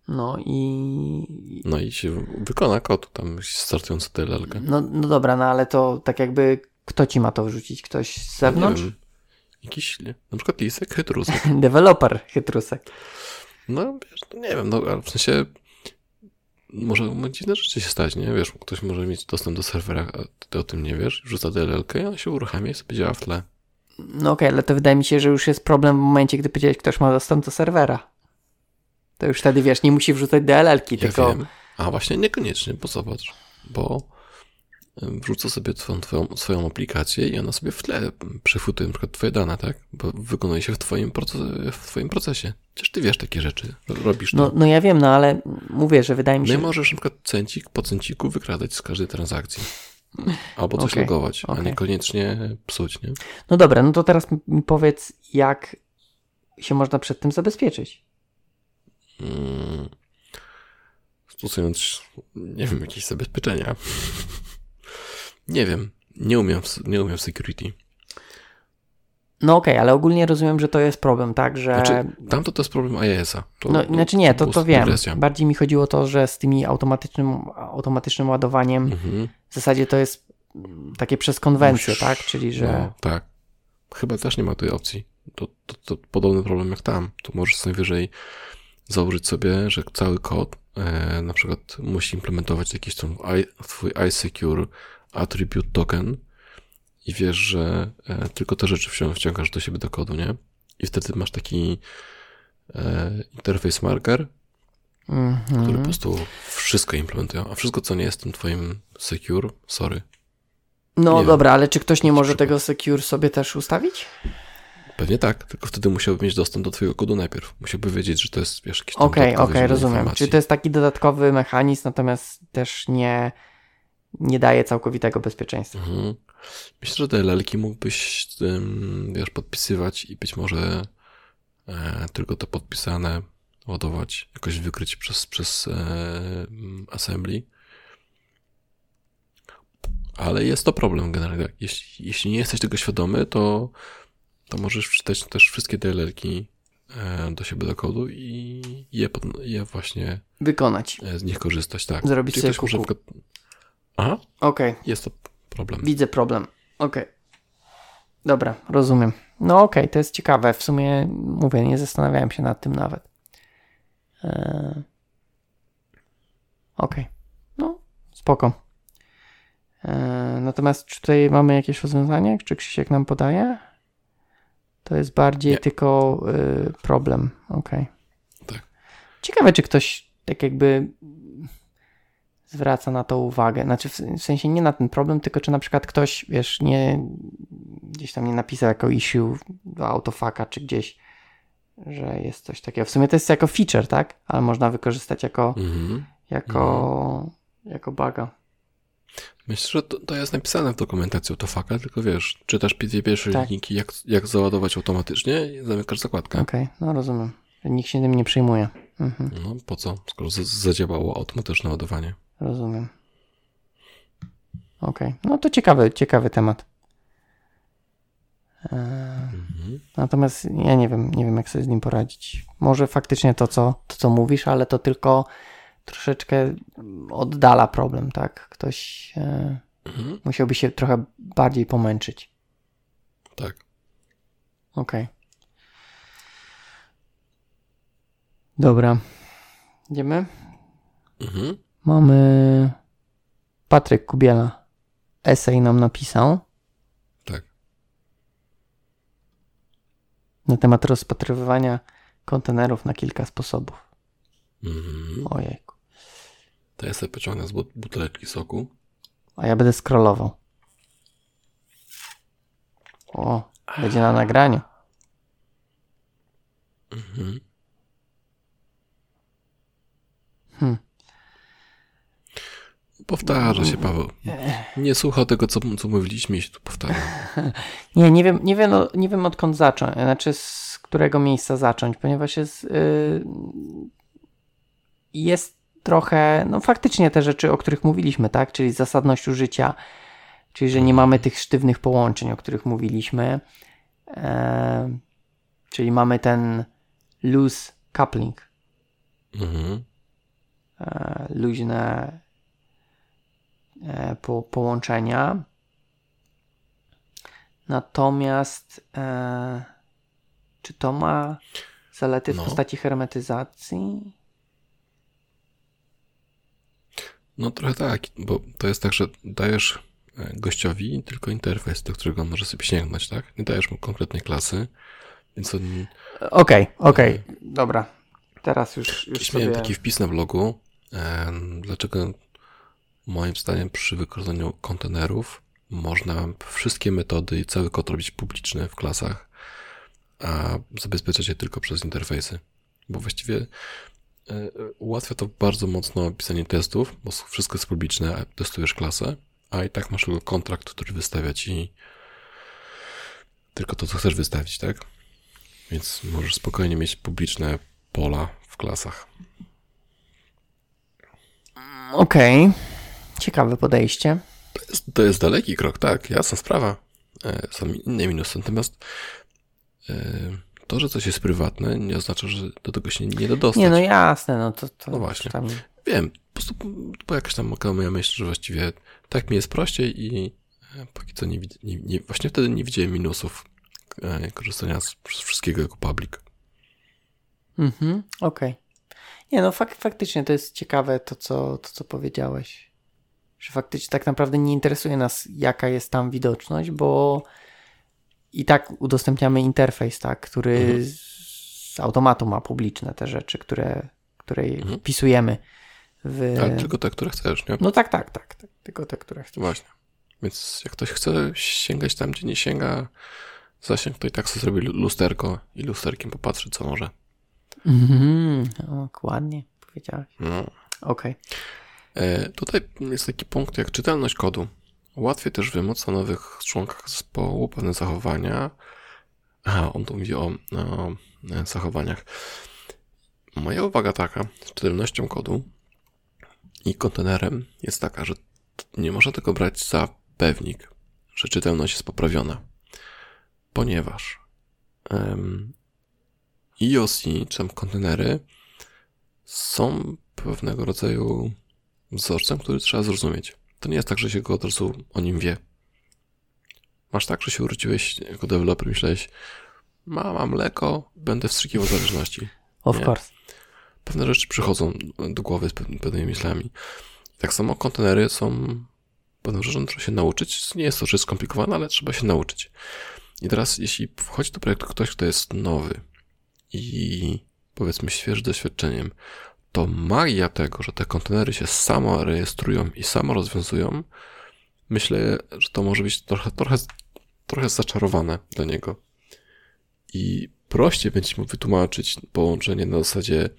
No i. No i się wykona kod tam startujący DLL-kę. No, no dobra, no ale to tak jakby. Kto ci ma to wrzucić? Ktoś z zewnątrz? Nie wiem, jakiś, na przykład lisek, chytrusek. Deweloper chytrusek. No, wiesz, no nie wiem, no, ale w sensie może mogą dziwne rzeczy się stać, nie? Wiesz, ktoś może mieć dostęp do serwera, a ty o tym nie wiesz, wrzuca DLL-kę i on się uruchamia i sobie działa w tle. No okej, ale to wydaje mi się, że już jest problem w momencie, gdy powiedziałeś, ktoś ma dostęp do serwera. To już wtedy, wiesz, nie musi wrzucać DLL-ki, Ja tylko... wiem. A właśnie niekoniecznie, bo zobacz, bo ym, wrzuca sobie twoją, twoją, swoją aplikację i ona sobie w tle przechwytuje na przykład twoje dane, tak? Bo wykonuje się w twoim, w twoim procesie. Przecież ty wiesz takie rzeczy, robisz to. No, no ja wiem, no ale mówię, że wydaje mi No i się... możesz na przykład cencik po cenciku wykradać z każdej transakcji. Albo coś Okej, logować, a okej. niekoniecznie psuć, nie? No dobra, no to teraz mi powiedz, jak się można przed tym zabezpieczyć. Mm, stosując, nie wiem, jakieś zabezpieczenia. nie wiem, nie umiem, nie umiem security. No okej, ale ogólnie rozumiem, że to jest problem, tak, że... Znaczy, tamto to jest problem iOS-a. To, no, znaczy nie, to, to wiem. Bardziej mi chodziło o to, że z tymi automatycznym, automatycznym ładowaniem Mhm. w zasadzie to jest mm, takie przez konwencję, Musisz- tak? Czyli, że... No, tak. Chyba też nie ma tej opcji. To, to, to podobny problem jak tam. Tu możesz sobie wyżej założyć sobie, że cały kod e, na przykład musi implementować jakiś tam twój iSecure attribute token i wiesz, że e, tylko te rzeczy wcią- wciągasz do siebie do kodu, nie? I wtedy masz taki e, interface marker, który Mhm. po prostu wszystko implementuje, a wszystko, co nie jest tym twoim secure, sorry. No Nie dobra, ale czy ktoś nie może tego secure sobie też ustawić? Pewnie tak, tylko wtedy musiałby mieć dostęp do twojego kodu najpierw. Musiałby wiedzieć, że to jest wiesz, jakiś Okej, okej, źródło rozumiem. informacji. Czyli to jest taki dodatkowy mechanizm, natomiast też nie, nie daje całkowitego bezpieczeństwa. Mhm. Myślę, że DLL-ki mógłbyś ym, wiesz, podpisywać i być może e, tylko to podpisane ładować, jakoś wykryć przez, przez e, assembly. Ale jest to problem generalnie. Jeśli, jeśli nie jesteś tego świadomy, to, to możesz wczytać też wszystkie DLL-ki e, do siebie do kodu i je, pod, je właśnie Wykonać. z nich korzystać, tak. Zrobić Czyli sobie może kuku. przykład... Aha, Okej, jest to problem. widzę problem. Okej. Dobra, rozumiem. No okej, to jest ciekawe. W sumie mówię, nie zastanawiałem się nad tym nawet. Eee... Okej. No, spoko. Eee, natomiast czy tutaj mamy jakieś rozwiązanie? Czy Krzysiek nam podaje? To jest bardziej Nie. tylko y, problem. Okej. Tak. Ciekawe, czy ktoś tak jakby zwraca na to uwagę. Znaczy, w, sensie nie na ten problem, tylko czy na przykład ktoś, wiesz, nie gdzieś tam nie napisał jako issue do autofaka, czy gdzieś, że jest coś takiego. W sumie to jest jako feature, tak? Ale można wykorzystać jako, Mhm. jako, jako buga. Myślę, że to, to jest napisane w dokumentacji autofaka, tylko wiesz, czytasz dwie pierwsze Tak. linijki, jak, jak załadować automatycznie i zamykasz zakładkę. Okej, no rozumiem. Nikt się tym nie przejmuje. Mhm, No po co, skoro zadziałało automatyczne ładowanie. Rozumiem. Okej, no to ciekawy, ciekawy temat. Eee, Mhm. Natomiast ja nie wiem, nie wiem jak sobie z nim poradzić. Może faktycznie to co, to, co mówisz, ale to tylko troszeczkę oddala problem, tak? Ktoś e, Mhm. musiałby się trochę bardziej pomęczyć. Tak. Okej. Dobra. Idziemy? Mhm. Mamy Patryk Kubiela. Esej nam napisał Tak. na temat rozpatrywania kontenerów na kilka sposobów. Mhm. Ojejku. To ja sobie pociągnę z but- buteleczki soku. A ja będę scrollował. O, będzie na nagraniu. Mhm. Hmm. Powtarza się, Paweł. Nie słucha tego, co, co mówiliśmy i się tu powtarza. Nie, nie wiem, nie wiem, no, nie wiem odkąd zacząć, znaczy z którego miejsca zacząć, ponieważ jest, yy, jest trochę, no faktycznie te rzeczy, o których mówiliśmy, tak, czyli zasadność użycia, czyli że nie mamy tych sztywnych połączeń, o których mówiliśmy, e, czyli mamy ten loose coupling, Mhm. e, luźne po, połączenia. Natomiast e, czy to ma zalety w No. postaci hermetyzacji? No trochę tak, bo to jest tak, że dajesz e, gościowi tylko interfejs, do którego on może sobie sięgnąć, tak? Nie dajesz mu konkretnej klasy, więc on... Okej, okej, dobra. Teraz już, już Kiedyś sobie... miałem taki wpis na blogu, em, dlaczego moim zdaniem przy wykorzystaniu kontenerów można wszystkie metody i cały kod robić publiczny w klasach, a zabezpieczać je tylko przez interfejsy. Bo właściwie e, ułatwia to bardzo mocno pisanie testów, bo wszystko jest publiczne, a testujesz klasę, a i tak masz tylko kontrakt, który wystawia ci tylko to, co chcesz wystawić, tak? Więc możesz spokojnie mieć publiczne pola w klasach. Okej, ciekawe podejście. To jest, to jest daleki krok, tak, jasna sprawa. E, Są inne minusy, natomiast e, to, że coś jest prywatne, nie oznacza, że do tego się nie da dostać. Nie, no jasne, no to, to No właśnie. tam... Wiem, po prostu była jakaś tam moja myśl, że właściwie tak mi jest prościej i e, póki co nie, nie, nie właśnie wtedy nie widziałem minusów korzystania z, z wszystkiego jako public. Mhm, okej. Nie, no fak, faktycznie to jest ciekawe to co, to, co powiedziałeś. Że faktycznie tak naprawdę nie interesuje nas, jaka jest tam widoczność, bo i tak udostępniamy interfejs, tak, który Mhm. z, automatu ma publiczne te rzeczy, które, które Mhm. wpisujemy w... Ale tylko te, które chcesz, nie? No tak, tak, tak, tak. Tylko te, które chcesz. Właśnie. Więc jak ktoś chce sięgać tam, gdzie nie sięga, zasięg, to i tak sobie zrobi lusterko i lusterkiem popatrzy, co może. Mhm, dokładnie powiedziałeś. No. Okej. E, tutaj jest taki punkt jak czytelność kodu. Łatwiej też wymóc o nowych członkach zespołu pewne zachowania. Aha, on tu mówi o, o zachowaniach. Moja uwaga taka z czytelnością kodu i kontenerem jest taka, że nie można tego brać za pewnik, że czytelność jest poprawiona, ponieważ um, IOC, czy tam kontenery, są pewnego rodzaju wzorcem, który trzeba zrozumieć. To nie jest tak, że się go od razu o nim wie. Masz tak, że się urodziłeś jako deweloper, myślałeś, mama, mleko, będę wstrzykiwał zależności. Of Nie. course. Pewne rzeczy przychodzą do głowy z pewnymi myślami. Tak samo kontenery są pewną rzeczą, trzeba się nauczyć. Nie jest to rzecz skomplikowana, ale trzeba się nauczyć. I teraz, jeśli wchodzi do projektu ktoś, kto jest nowy i powiedzmy świeży doświadczeniem, to magia tego, że te kontenery się samo rejestrują i samo rozwiązują, myślę, że to może być trochę, trochę, trochę zaczarowane dla niego. I prościej będzie mu wytłumaczyć połączenie na zasadzie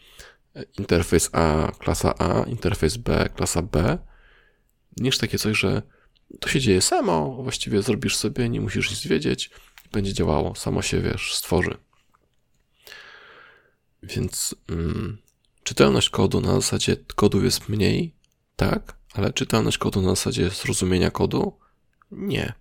interfejs A, klasa A, interfejs B, klasa B, niż takie coś, że to się dzieje samo, właściwie zrobisz sobie, nie musisz nic wiedzieć, będzie działało, samo się, wiesz, stworzy. Więc mm, czytelność kodu na zasadzie kodu jest mniej, tak, ale czytelność kodu na zasadzie zrozumienia kodu nie.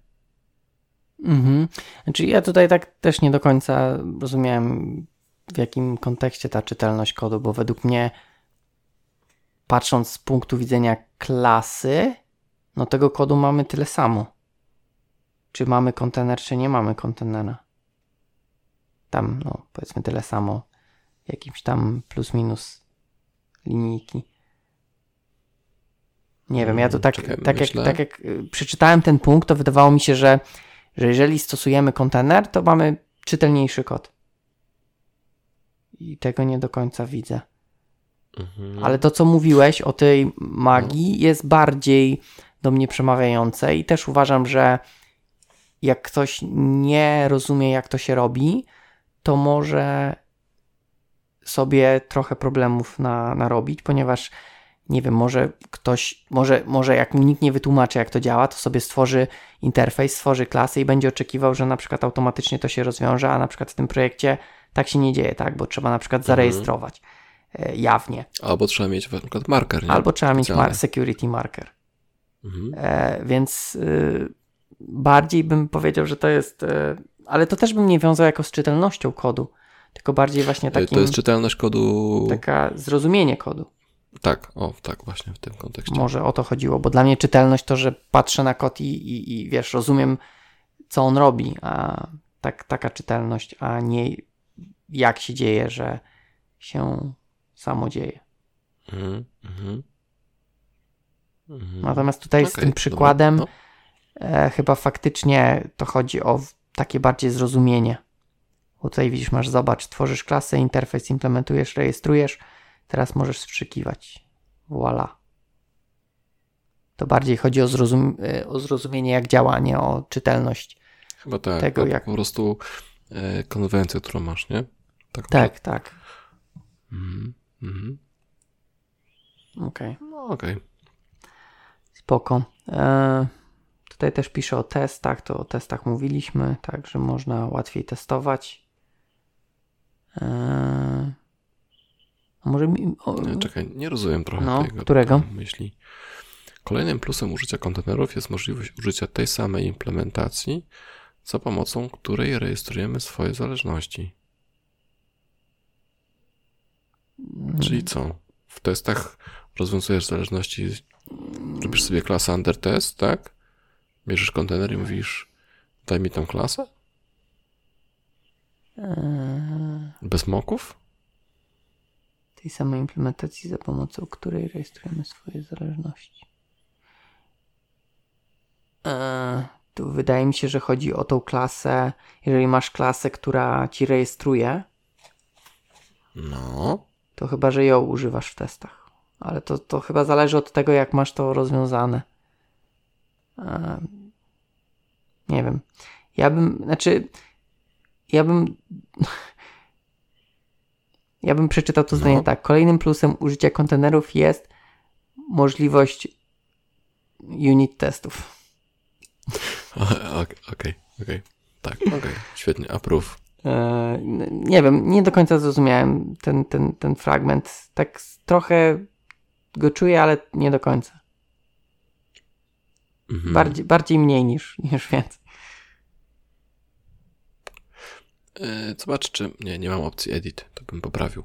Mhm. Znaczy ja tutaj tak też nie do końca rozumiałem w jakim kontekście ta czytelność kodu, bo według mnie patrząc z punktu widzenia klasy, no tego kodu mamy tyle samo. Czy mamy kontener, czy nie mamy kontenera. Tam, no powiedzmy tyle samo. Jakimś tam plus minus linijki. Nie wiem, ja to tak, Czekaj, tak, jak, tak jak y, przeczytałem ten punkt, to wydawało mi się, że, że jeżeli stosujemy kontener, to mamy czytelniejszy kod. I tego nie do końca widzę. Mhm. Ale to, co mówiłeś o tej magii, jest bardziej do mnie przemawiające i też uważam, że jak ktoś nie rozumie, jak to się robi, to może sobie trochę problemów na, narobić, ponieważ nie wiem, może ktoś, może, może jak mu nikt nie wytłumaczy, jak to działa, to sobie stworzy interfejs, stworzy klasę i będzie oczekiwał, że na przykład automatycznie to się rozwiąże, a na przykład w tym projekcie tak się nie dzieje, tak? Bo trzeba na przykład zarejestrować e, jawnie. Albo trzeba mieć na przykład marker, nie? Albo trzeba mieć mar- security marker. Mhm. E, więc y, bardziej bym powiedział, że to jest. E, ale to też bym nie wiązał jako z czytelnością kodu, tylko bardziej właśnie E, takim. To jest czytelność kodu. Taka zrozumienie kodu. Tak, o, tak, właśnie w tym kontekście. Może o to chodziło, bo dla mnie czytelność to, że patrzę na kod i, i, i wiesz, rozumiem, co on robi, a tak, taka czytelność, a nie jak się dzieje, że się samo dzieje. Mhm, mhm. Mhm. Natomiast tutaj z Okej, tym dobra, przykładem no. e, chyba faktycznie to chodzi o takie bardziej zrozumienie. Bo tutaj widzisz, masz, zobacz, tworzysz klasę, interfejs implementujesz, rejestrujesz, teraz możesz skrzykiwać. Voila. To bardziej chodzi o, zrozum o zrozumienie, jak działa, nie o czytelność. Chyba tak. tego, po, jak- po prostu e, konwencję, którą masz, nie? Tak. Tak, tak. Mhm, mhm. Okej. No, okej. Spoko. E, tutaj też piszę o testach, to o testach mówiliśmy, tak, że można łatwiej testować. E, a może mi, o, Nie, Czekaj, nie rozumiem trochę No, tego którego? myśli. Kolejnym plusem użycia kontenerów jest możliwość użycia tej samej implementacji, za pomocą której rejestrujemy swoje zależności. Czyli co? W testach rozwiązujesz zależności, robisz sobie klasę under test, tak? Bierzesz kontener i mówisz, daj mi tą klasę? E, Bez moków? tej samej implementacji, za pomocą której rejestrujemy swoje zależności. E, tu wydaje mi się, że chodzi o tą klasę. Jeżeli masz klasę, która ci rejestruje, No. to chyba, że ją używasz w testach. Ale to, to chyba zależy od tego, jak masz to rozwiązane. E, nie wiem. Ja bym, znaczy, ja bym. Ja bym przeczytał to zdanie No. tak. Kolejnym plusem użycia kontenerów jest możliwość unit testów. Okej, okej, okej. Tak, okej, świetnie, approve. E, nie wiem, nie do końca zrozumiałem ten, ten, ten fragment. Tak trochę go czuję, ale nie do końca. Mhm. Bardziej, bardziej mniej niż, niż więcej. E, Zobacz, czy... Nie, nie mam opcji edit, to bym poprawił.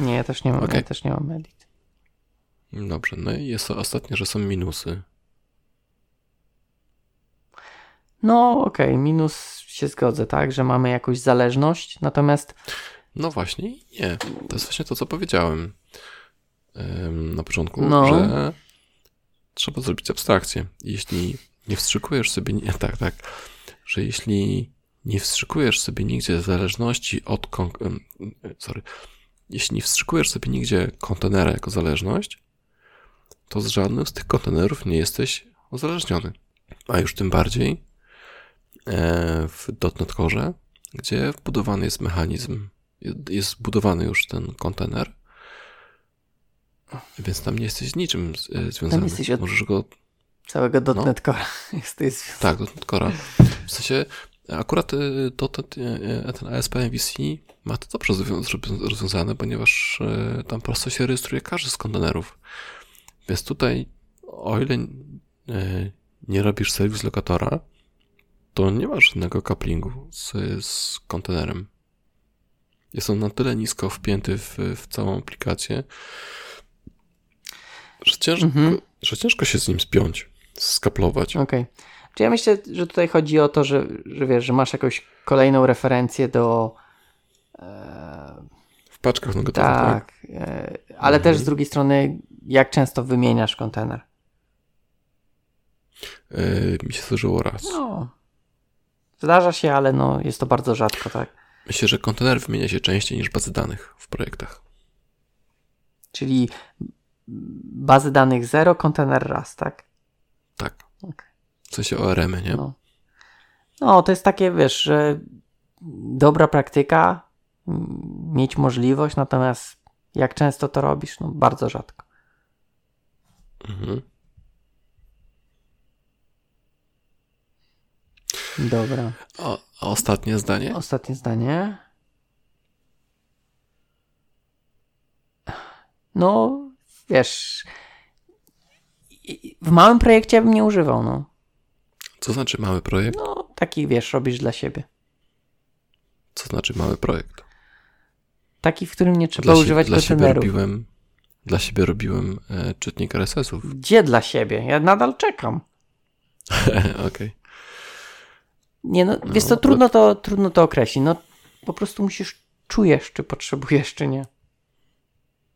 Nie, ja też nie mam, ja Okej. też nie mam edit. Dobrze, no i jest to ostatnie, że są minusy. No okej, minus się zgodzę, tak, że mamy jakąś zależność, natomiast No właśnie, nie. To jest właśnie to, co powiedziałem em, na początku, No. że trzeba zrobić abstrakcję. Jeśli nie wstrzykujesz sobie, nie, tak, tak, że jeśli nie wstrzykujesz sobie nigdzie zależności od, sorry, jeśli nie wstrzykujesz sobie nigdzie kontenera jako zależność, to z żadnym z tych kontenerów nie jesteś uzależniony. A już tym bardziej e, w .NET Core, gdzie wbudowany jest mechanizm jest zbudowany już ten kontener, więc tam nie jesteś z niczym e, związany. jesteś od- Możesz go, całego No. .NET Core jest, to jest tak, do Tora. W sensie akurat e, to, to, e, ten ASP MVC ma to dobrze rozwiązane, ponieważ tam prosto się rejestruje każdy z kontenerów. Więc tutaj, o ile nie robisz serwis lokatora, to nie masz żadnego couplingu z, z kontenerem. Jest on na tyle nisko wpięty w, w całą aplikację, że ciężko, Mhm. że ciężko się z nim spiąć, skaplować. Okej. Czy ja myślę, że tutaj chodzi o to, że, że wiesz, że masz jakąś kolejną referencję do. E, W paczkach no tak? tak. E, ale też z drugiej strony, jak często wymieniasz kontener? Yy, mi się zdarzyło raz. No. Zdarza się, ale no, jest to bardzo rzadko, tak? Myślę, że kontener wymienia się częściej niż bazy danych w projektach. Czyli bazy danych 0, kontener raz? Tak. W sensie ORM-y, nie? No. no, to jest takie, wiesz, że dobra praktyka, m, mieć możliwość, natomiast jak często to robisz? No, bardzo rzadko. Mhm. Dobra. O, ostatnie zdanie? Ostatnie zdanie. No, wiesz, w małym projekcie bym nie używał, no. Co znaczy mały projekt? No, taki, wiesz, robisz dla siebie. Co znaczy mały projekt? Taki, w którym nie trzeba Dla, si- używać dla siebie robiłem, dla siebie robiłem e, czytnik RSS-ów. Gdzie dla siebie? Ja nadal czekam. Okej. Nie no, wiesz co, to- trudno to, trudno to określić. No, po prostu musisz, czujesz, czy potrzebujesz, czy nie.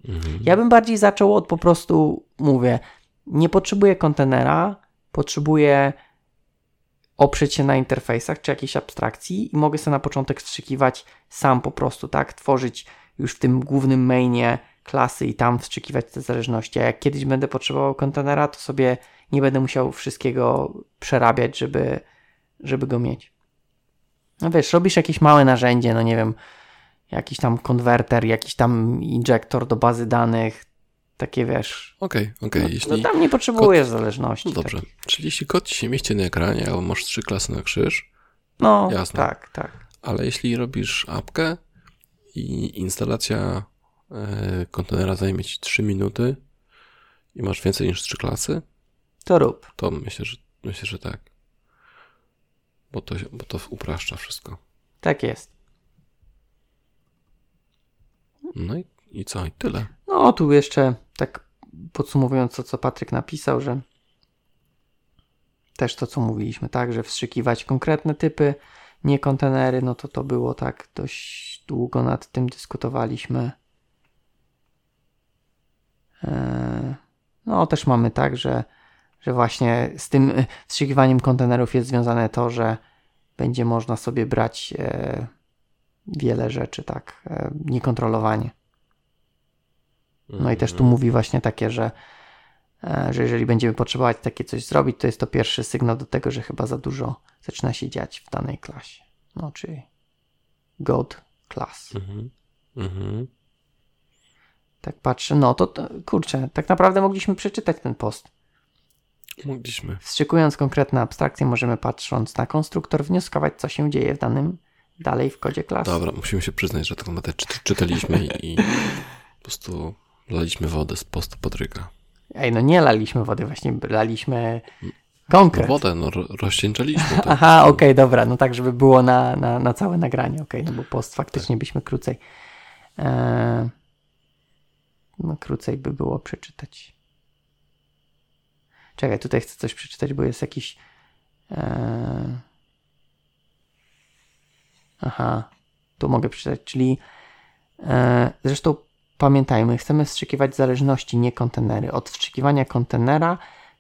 Mhm. Ja bym bardziej zaczął od po prostu, mówię, nie potrzebuję kontenera, potrzebuję oprzeć się na interfejsach czy jakiejś abstrakcji i mogę sobie na początek wstrzykiwać sam po prostu, tak? Tworzyć już w tym głównym mainie klasy i tam wstrzykiwać te zależności. A jak kiedyś będę potrzebował kontenera, to sobie nie będę musiał wszystkiego przerabiać, żeby, żeby go mieć. No wiesz, robisz jakieś małe narzędzie, no nie wiem, jakiś tam konwerter, jakiś tam injektor do bazy danych, takie wiesz. Okej, okej. No, Jeśli... no tam nie potrzebujesz zależności. No dobrze. takich. Czyli jeśli ci się mieści na ekranie, albo masz trzy klasy na krzyż, No, Jasne. tak, tak. ale jeśli robisz apkę i instalacja e, kontenera zajmie ci 3 minuty i masz więcej niż trzy klasy, To rób. to myślę, że, myślę, że tak. Bo to, bo to upraszcza wszystko. Tak jest. No i, i co? I tyle. No, tu jeszcze tak podsumowując to, co Patryk napisał, że też to, co mówiliśmy, tak, że wstrzykiwać konkretne typy, nie kontenery, no to to było tak dość długo nad tym dyskutowaliśmy. Eee, No, też mamy tak, że, że właśnie z tym e, wstrzykiwaniem kontenerów jest związane to, że będzie można sobie brać e, wiele rzeczy, tak, e, niekontrolowanie. No i też tu mówi właśnie takie, że, e, że jeżeli będziemy potrzebować takie coś zrobić, to jest to pierwszy sygnał do tego, że chyba za dużo zaczyna się dziać w danej klasie. no czy God class. Mhm. Mhm. Tak patrzę, no to, to kurczę, tak naprawdę mogliśmy przeczytać ten post. Mogliśmy. Wstrzykując konkretne abstrakcje, możemy patrząc na konstruktor wnioskować, co się dzieje w danym dalej w kodzie klasy. Dobra, musimy się przyznać, że tak naprawdę czyt- czytaliśmy i po prostu laliśmy wodę z postu Patryka. Ej, no nie laliśmy wody, właśnie laliśmy No konkret. wodę, no ro- rozcieńczaliśmy. Tak. Aha, okej, dobra, no tak, żeby było na, na, na całe nagranie, okej, no bo post faktycznie byśmy krócej. E, no krócej by było przeczytać. Czekaj, tutaj chcę coś przeczytać, bo jest jakiś. E, aha, tu mogę przeczytać, czyli e, zresztą pamiętajmy, chcemy wstrzykiwać zależności, nie kontenery. Od wstrzykiwania kontenera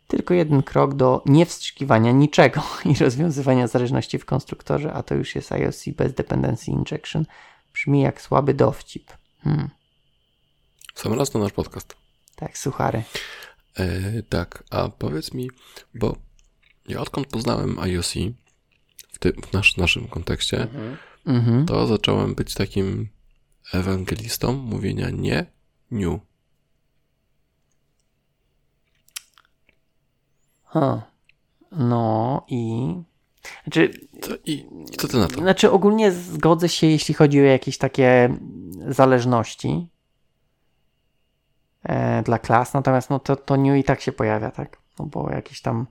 tylko jeden krok do niewstrzykiwania niczego i rozwiązywania zależności w konstruktorze, a to już jest IOC bez dependency injection. Brzmi jak słaby dowcip. Hmm, W sam raz na nasz podcast. tak, suchary. E, tak, a powiedz mi, bo ja odkąd poznałem IOC w, tym, w nasz, naszym kontekście, Mhm. to zacząłem być takim ewangelistą mówienia nie, new. Ha. No i. Znaczy, To i, I co ty na to? znaczy, ogólnie zgodzę się, jeśli chodzi o jakieś takie zależności e, dla klas, natomiast no, to, to new i tak się pojawia, tak? No bo jakieś tam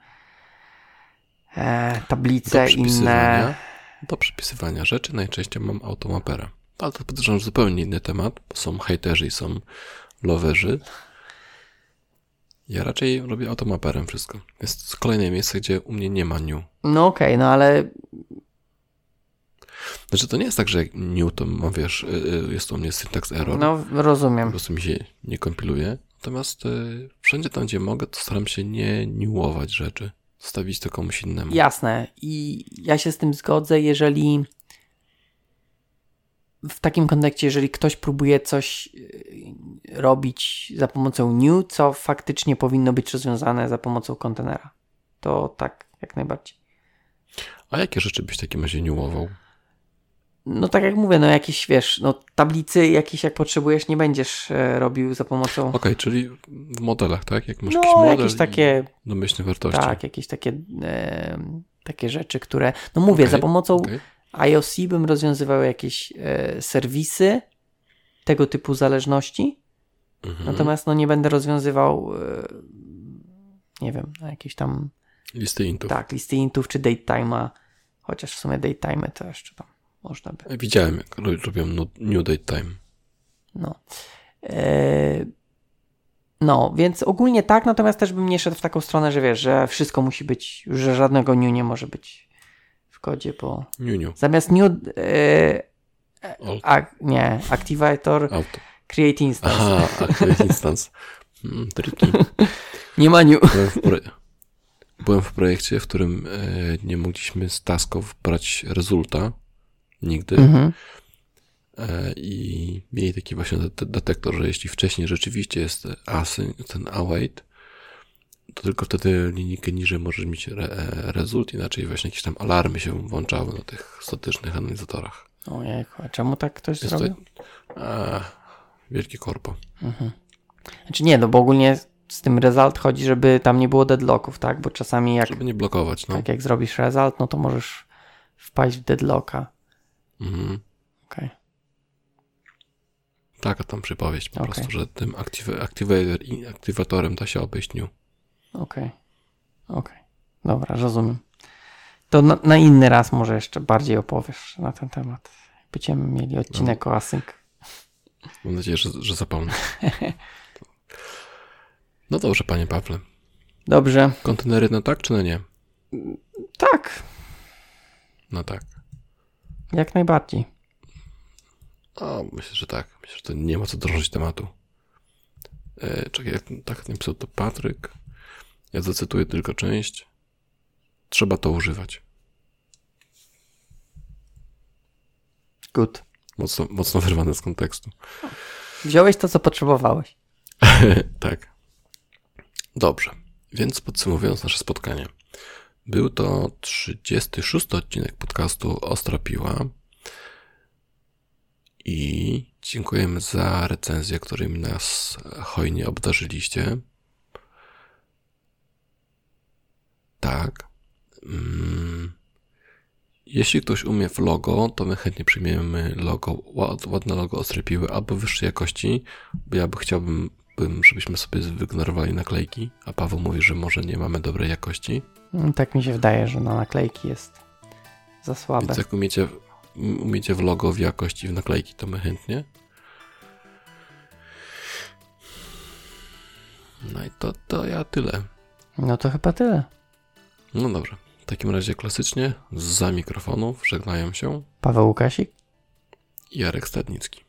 e, Do tablice przypisywania, inne. do przypisywania rzeczy najczęściej mam automapera. Ale to podejrzewam zupełnie inny temat, bo są hejterzy i są loverzy. Ja raczej robię automaperem wszystko. Jest kolejne miejsce, gdzie u mnie nie ma new. No okej, no ale Znaczy to nie jest tak, że new to mam, wiesz, y, y, jest u mnie syntax error. no Po rozumiem. prostu mi się nie kompiluje. Natomiast y, wszędzie tam, gdzie mogę, to staram się nie newować rzeczy. Zostawić to komuś innemu. Jasne. I ja się z tym zgodzę, jeżeli w takim kontekście, jeżeli ktoś próbuje coś yy, robić za pomocą new, co faktycznie powinno być rozwiązane za pomocą kontenera. To tak, jak najbardziej. A jakie rzeczy byś w takim razie newował? No tak jak mówię, no jakieś, wiesz, no tablicy jakieś jak potrzebujesz nie będziesz e, robił za pomocą... Okej, czyli w modelach, tak? Jak masz No, jakiś model jakieś takie- domyślne wartości. Tak, jakieś takie, e, takie rzeczy, które... No mówię, Okej, za pomocą okej. IOC bym rozwiązywał jakieś e, serwisy tego typu zależności, Mhm. natomiast no nie będę rozwiązywał e, nie wiem, no jakieś tam Listy intów. tak, listy intów czy datetime'a, chociaż w sumie datetime'y to jeszcze tam można by. Widziałem, jak ro- robią new date time. No. E, no, więc ogólnie tak, natomiast też bym nie szedł w taką stronę, że wiesz, że wszystko musi być, że żadnego new nie może być kodzie, bo New, new. zamiast new e, Alt. a, nie, activator Auto. create instance. Aha, Activate Instance. Hmm, triki. Nie ma new. Byłem w, pro... Byłem w projekcie, w którym e, nie mogliśmy z tasków brać rezulta nigdy. Mhm. E, I mieli taki właśnie de- detektor, że jeśli wcześniej rzeczywiście jest asyn, ten await, to tylko wtedy linijkę niżej możesz mieć re, e, rezult, inaczej właśnie jakieś tam alarmy się włączały na tych statycznych analizatorach. Ojejku, a czemu tak ktoś Jest to zrobił? a, wielkie korpo. Znaczy nie, no bo ogólnie z tym result chodzi, żeby tam nie było deadlocków, tak? Bo czasami jak, Żeby nie blokować, no. tak jak zrobisz result, no to możesz wpaść w deadlocka. Mhm. Okej. Taka tam przypowieść po Okej. prostu, że tym aktywatorem da się obejść new. Okej. Okej. Dobra, rozumiem. To na, na inny raz może jeszcze bardziej opowiesz na ten temat. Będziemy mieli odcinek o async. Mam nadzieję, że, że zapomnę. No dobrze, panie Pawle. Dobrze. Kontenery na tak czy na nie? Tak, No tak. jak najbardziej. O, myślę, że tak. Myślę, że to nie ma co drążyć tematu. E, czekaj, tak napisał to Patryk. Ja zacytuję tylko część. Trzeba to używać. Good. Mocno, mocno wyrwane z kontekstu. Wziąłeś to, co potrzebowałeś. tak. Dobrze. Więc podsumowując nasze spotkanie. Był to 36 odcinek podcastu Ostra Piła. I dziękujemy za recenzję, którymi nas hojnie obdarzyliście. Tak. Mm. Jeśli ktoś umie w logo, to my chętnie przyjmiemy logo, ładne logo Ostre Piły albo wyższej jakości, bo ja by chciałbym, żebyśmy sobie wyignorowali naklejki, a Paweł mówi, że może nie mamy dobrej jakości. Mm, tak mi się wydaje, że na naklejki jest za słabe. Więc jak umiecie, umiecie w logo, w jakości, w naklejki, to my chętnie. No i to, to ja tyle. No to chyba tyle. No dobrze. W takim razie klasycznie za mikrofonów żegnają się Paweł Łukasik i Jarek Stadnicki.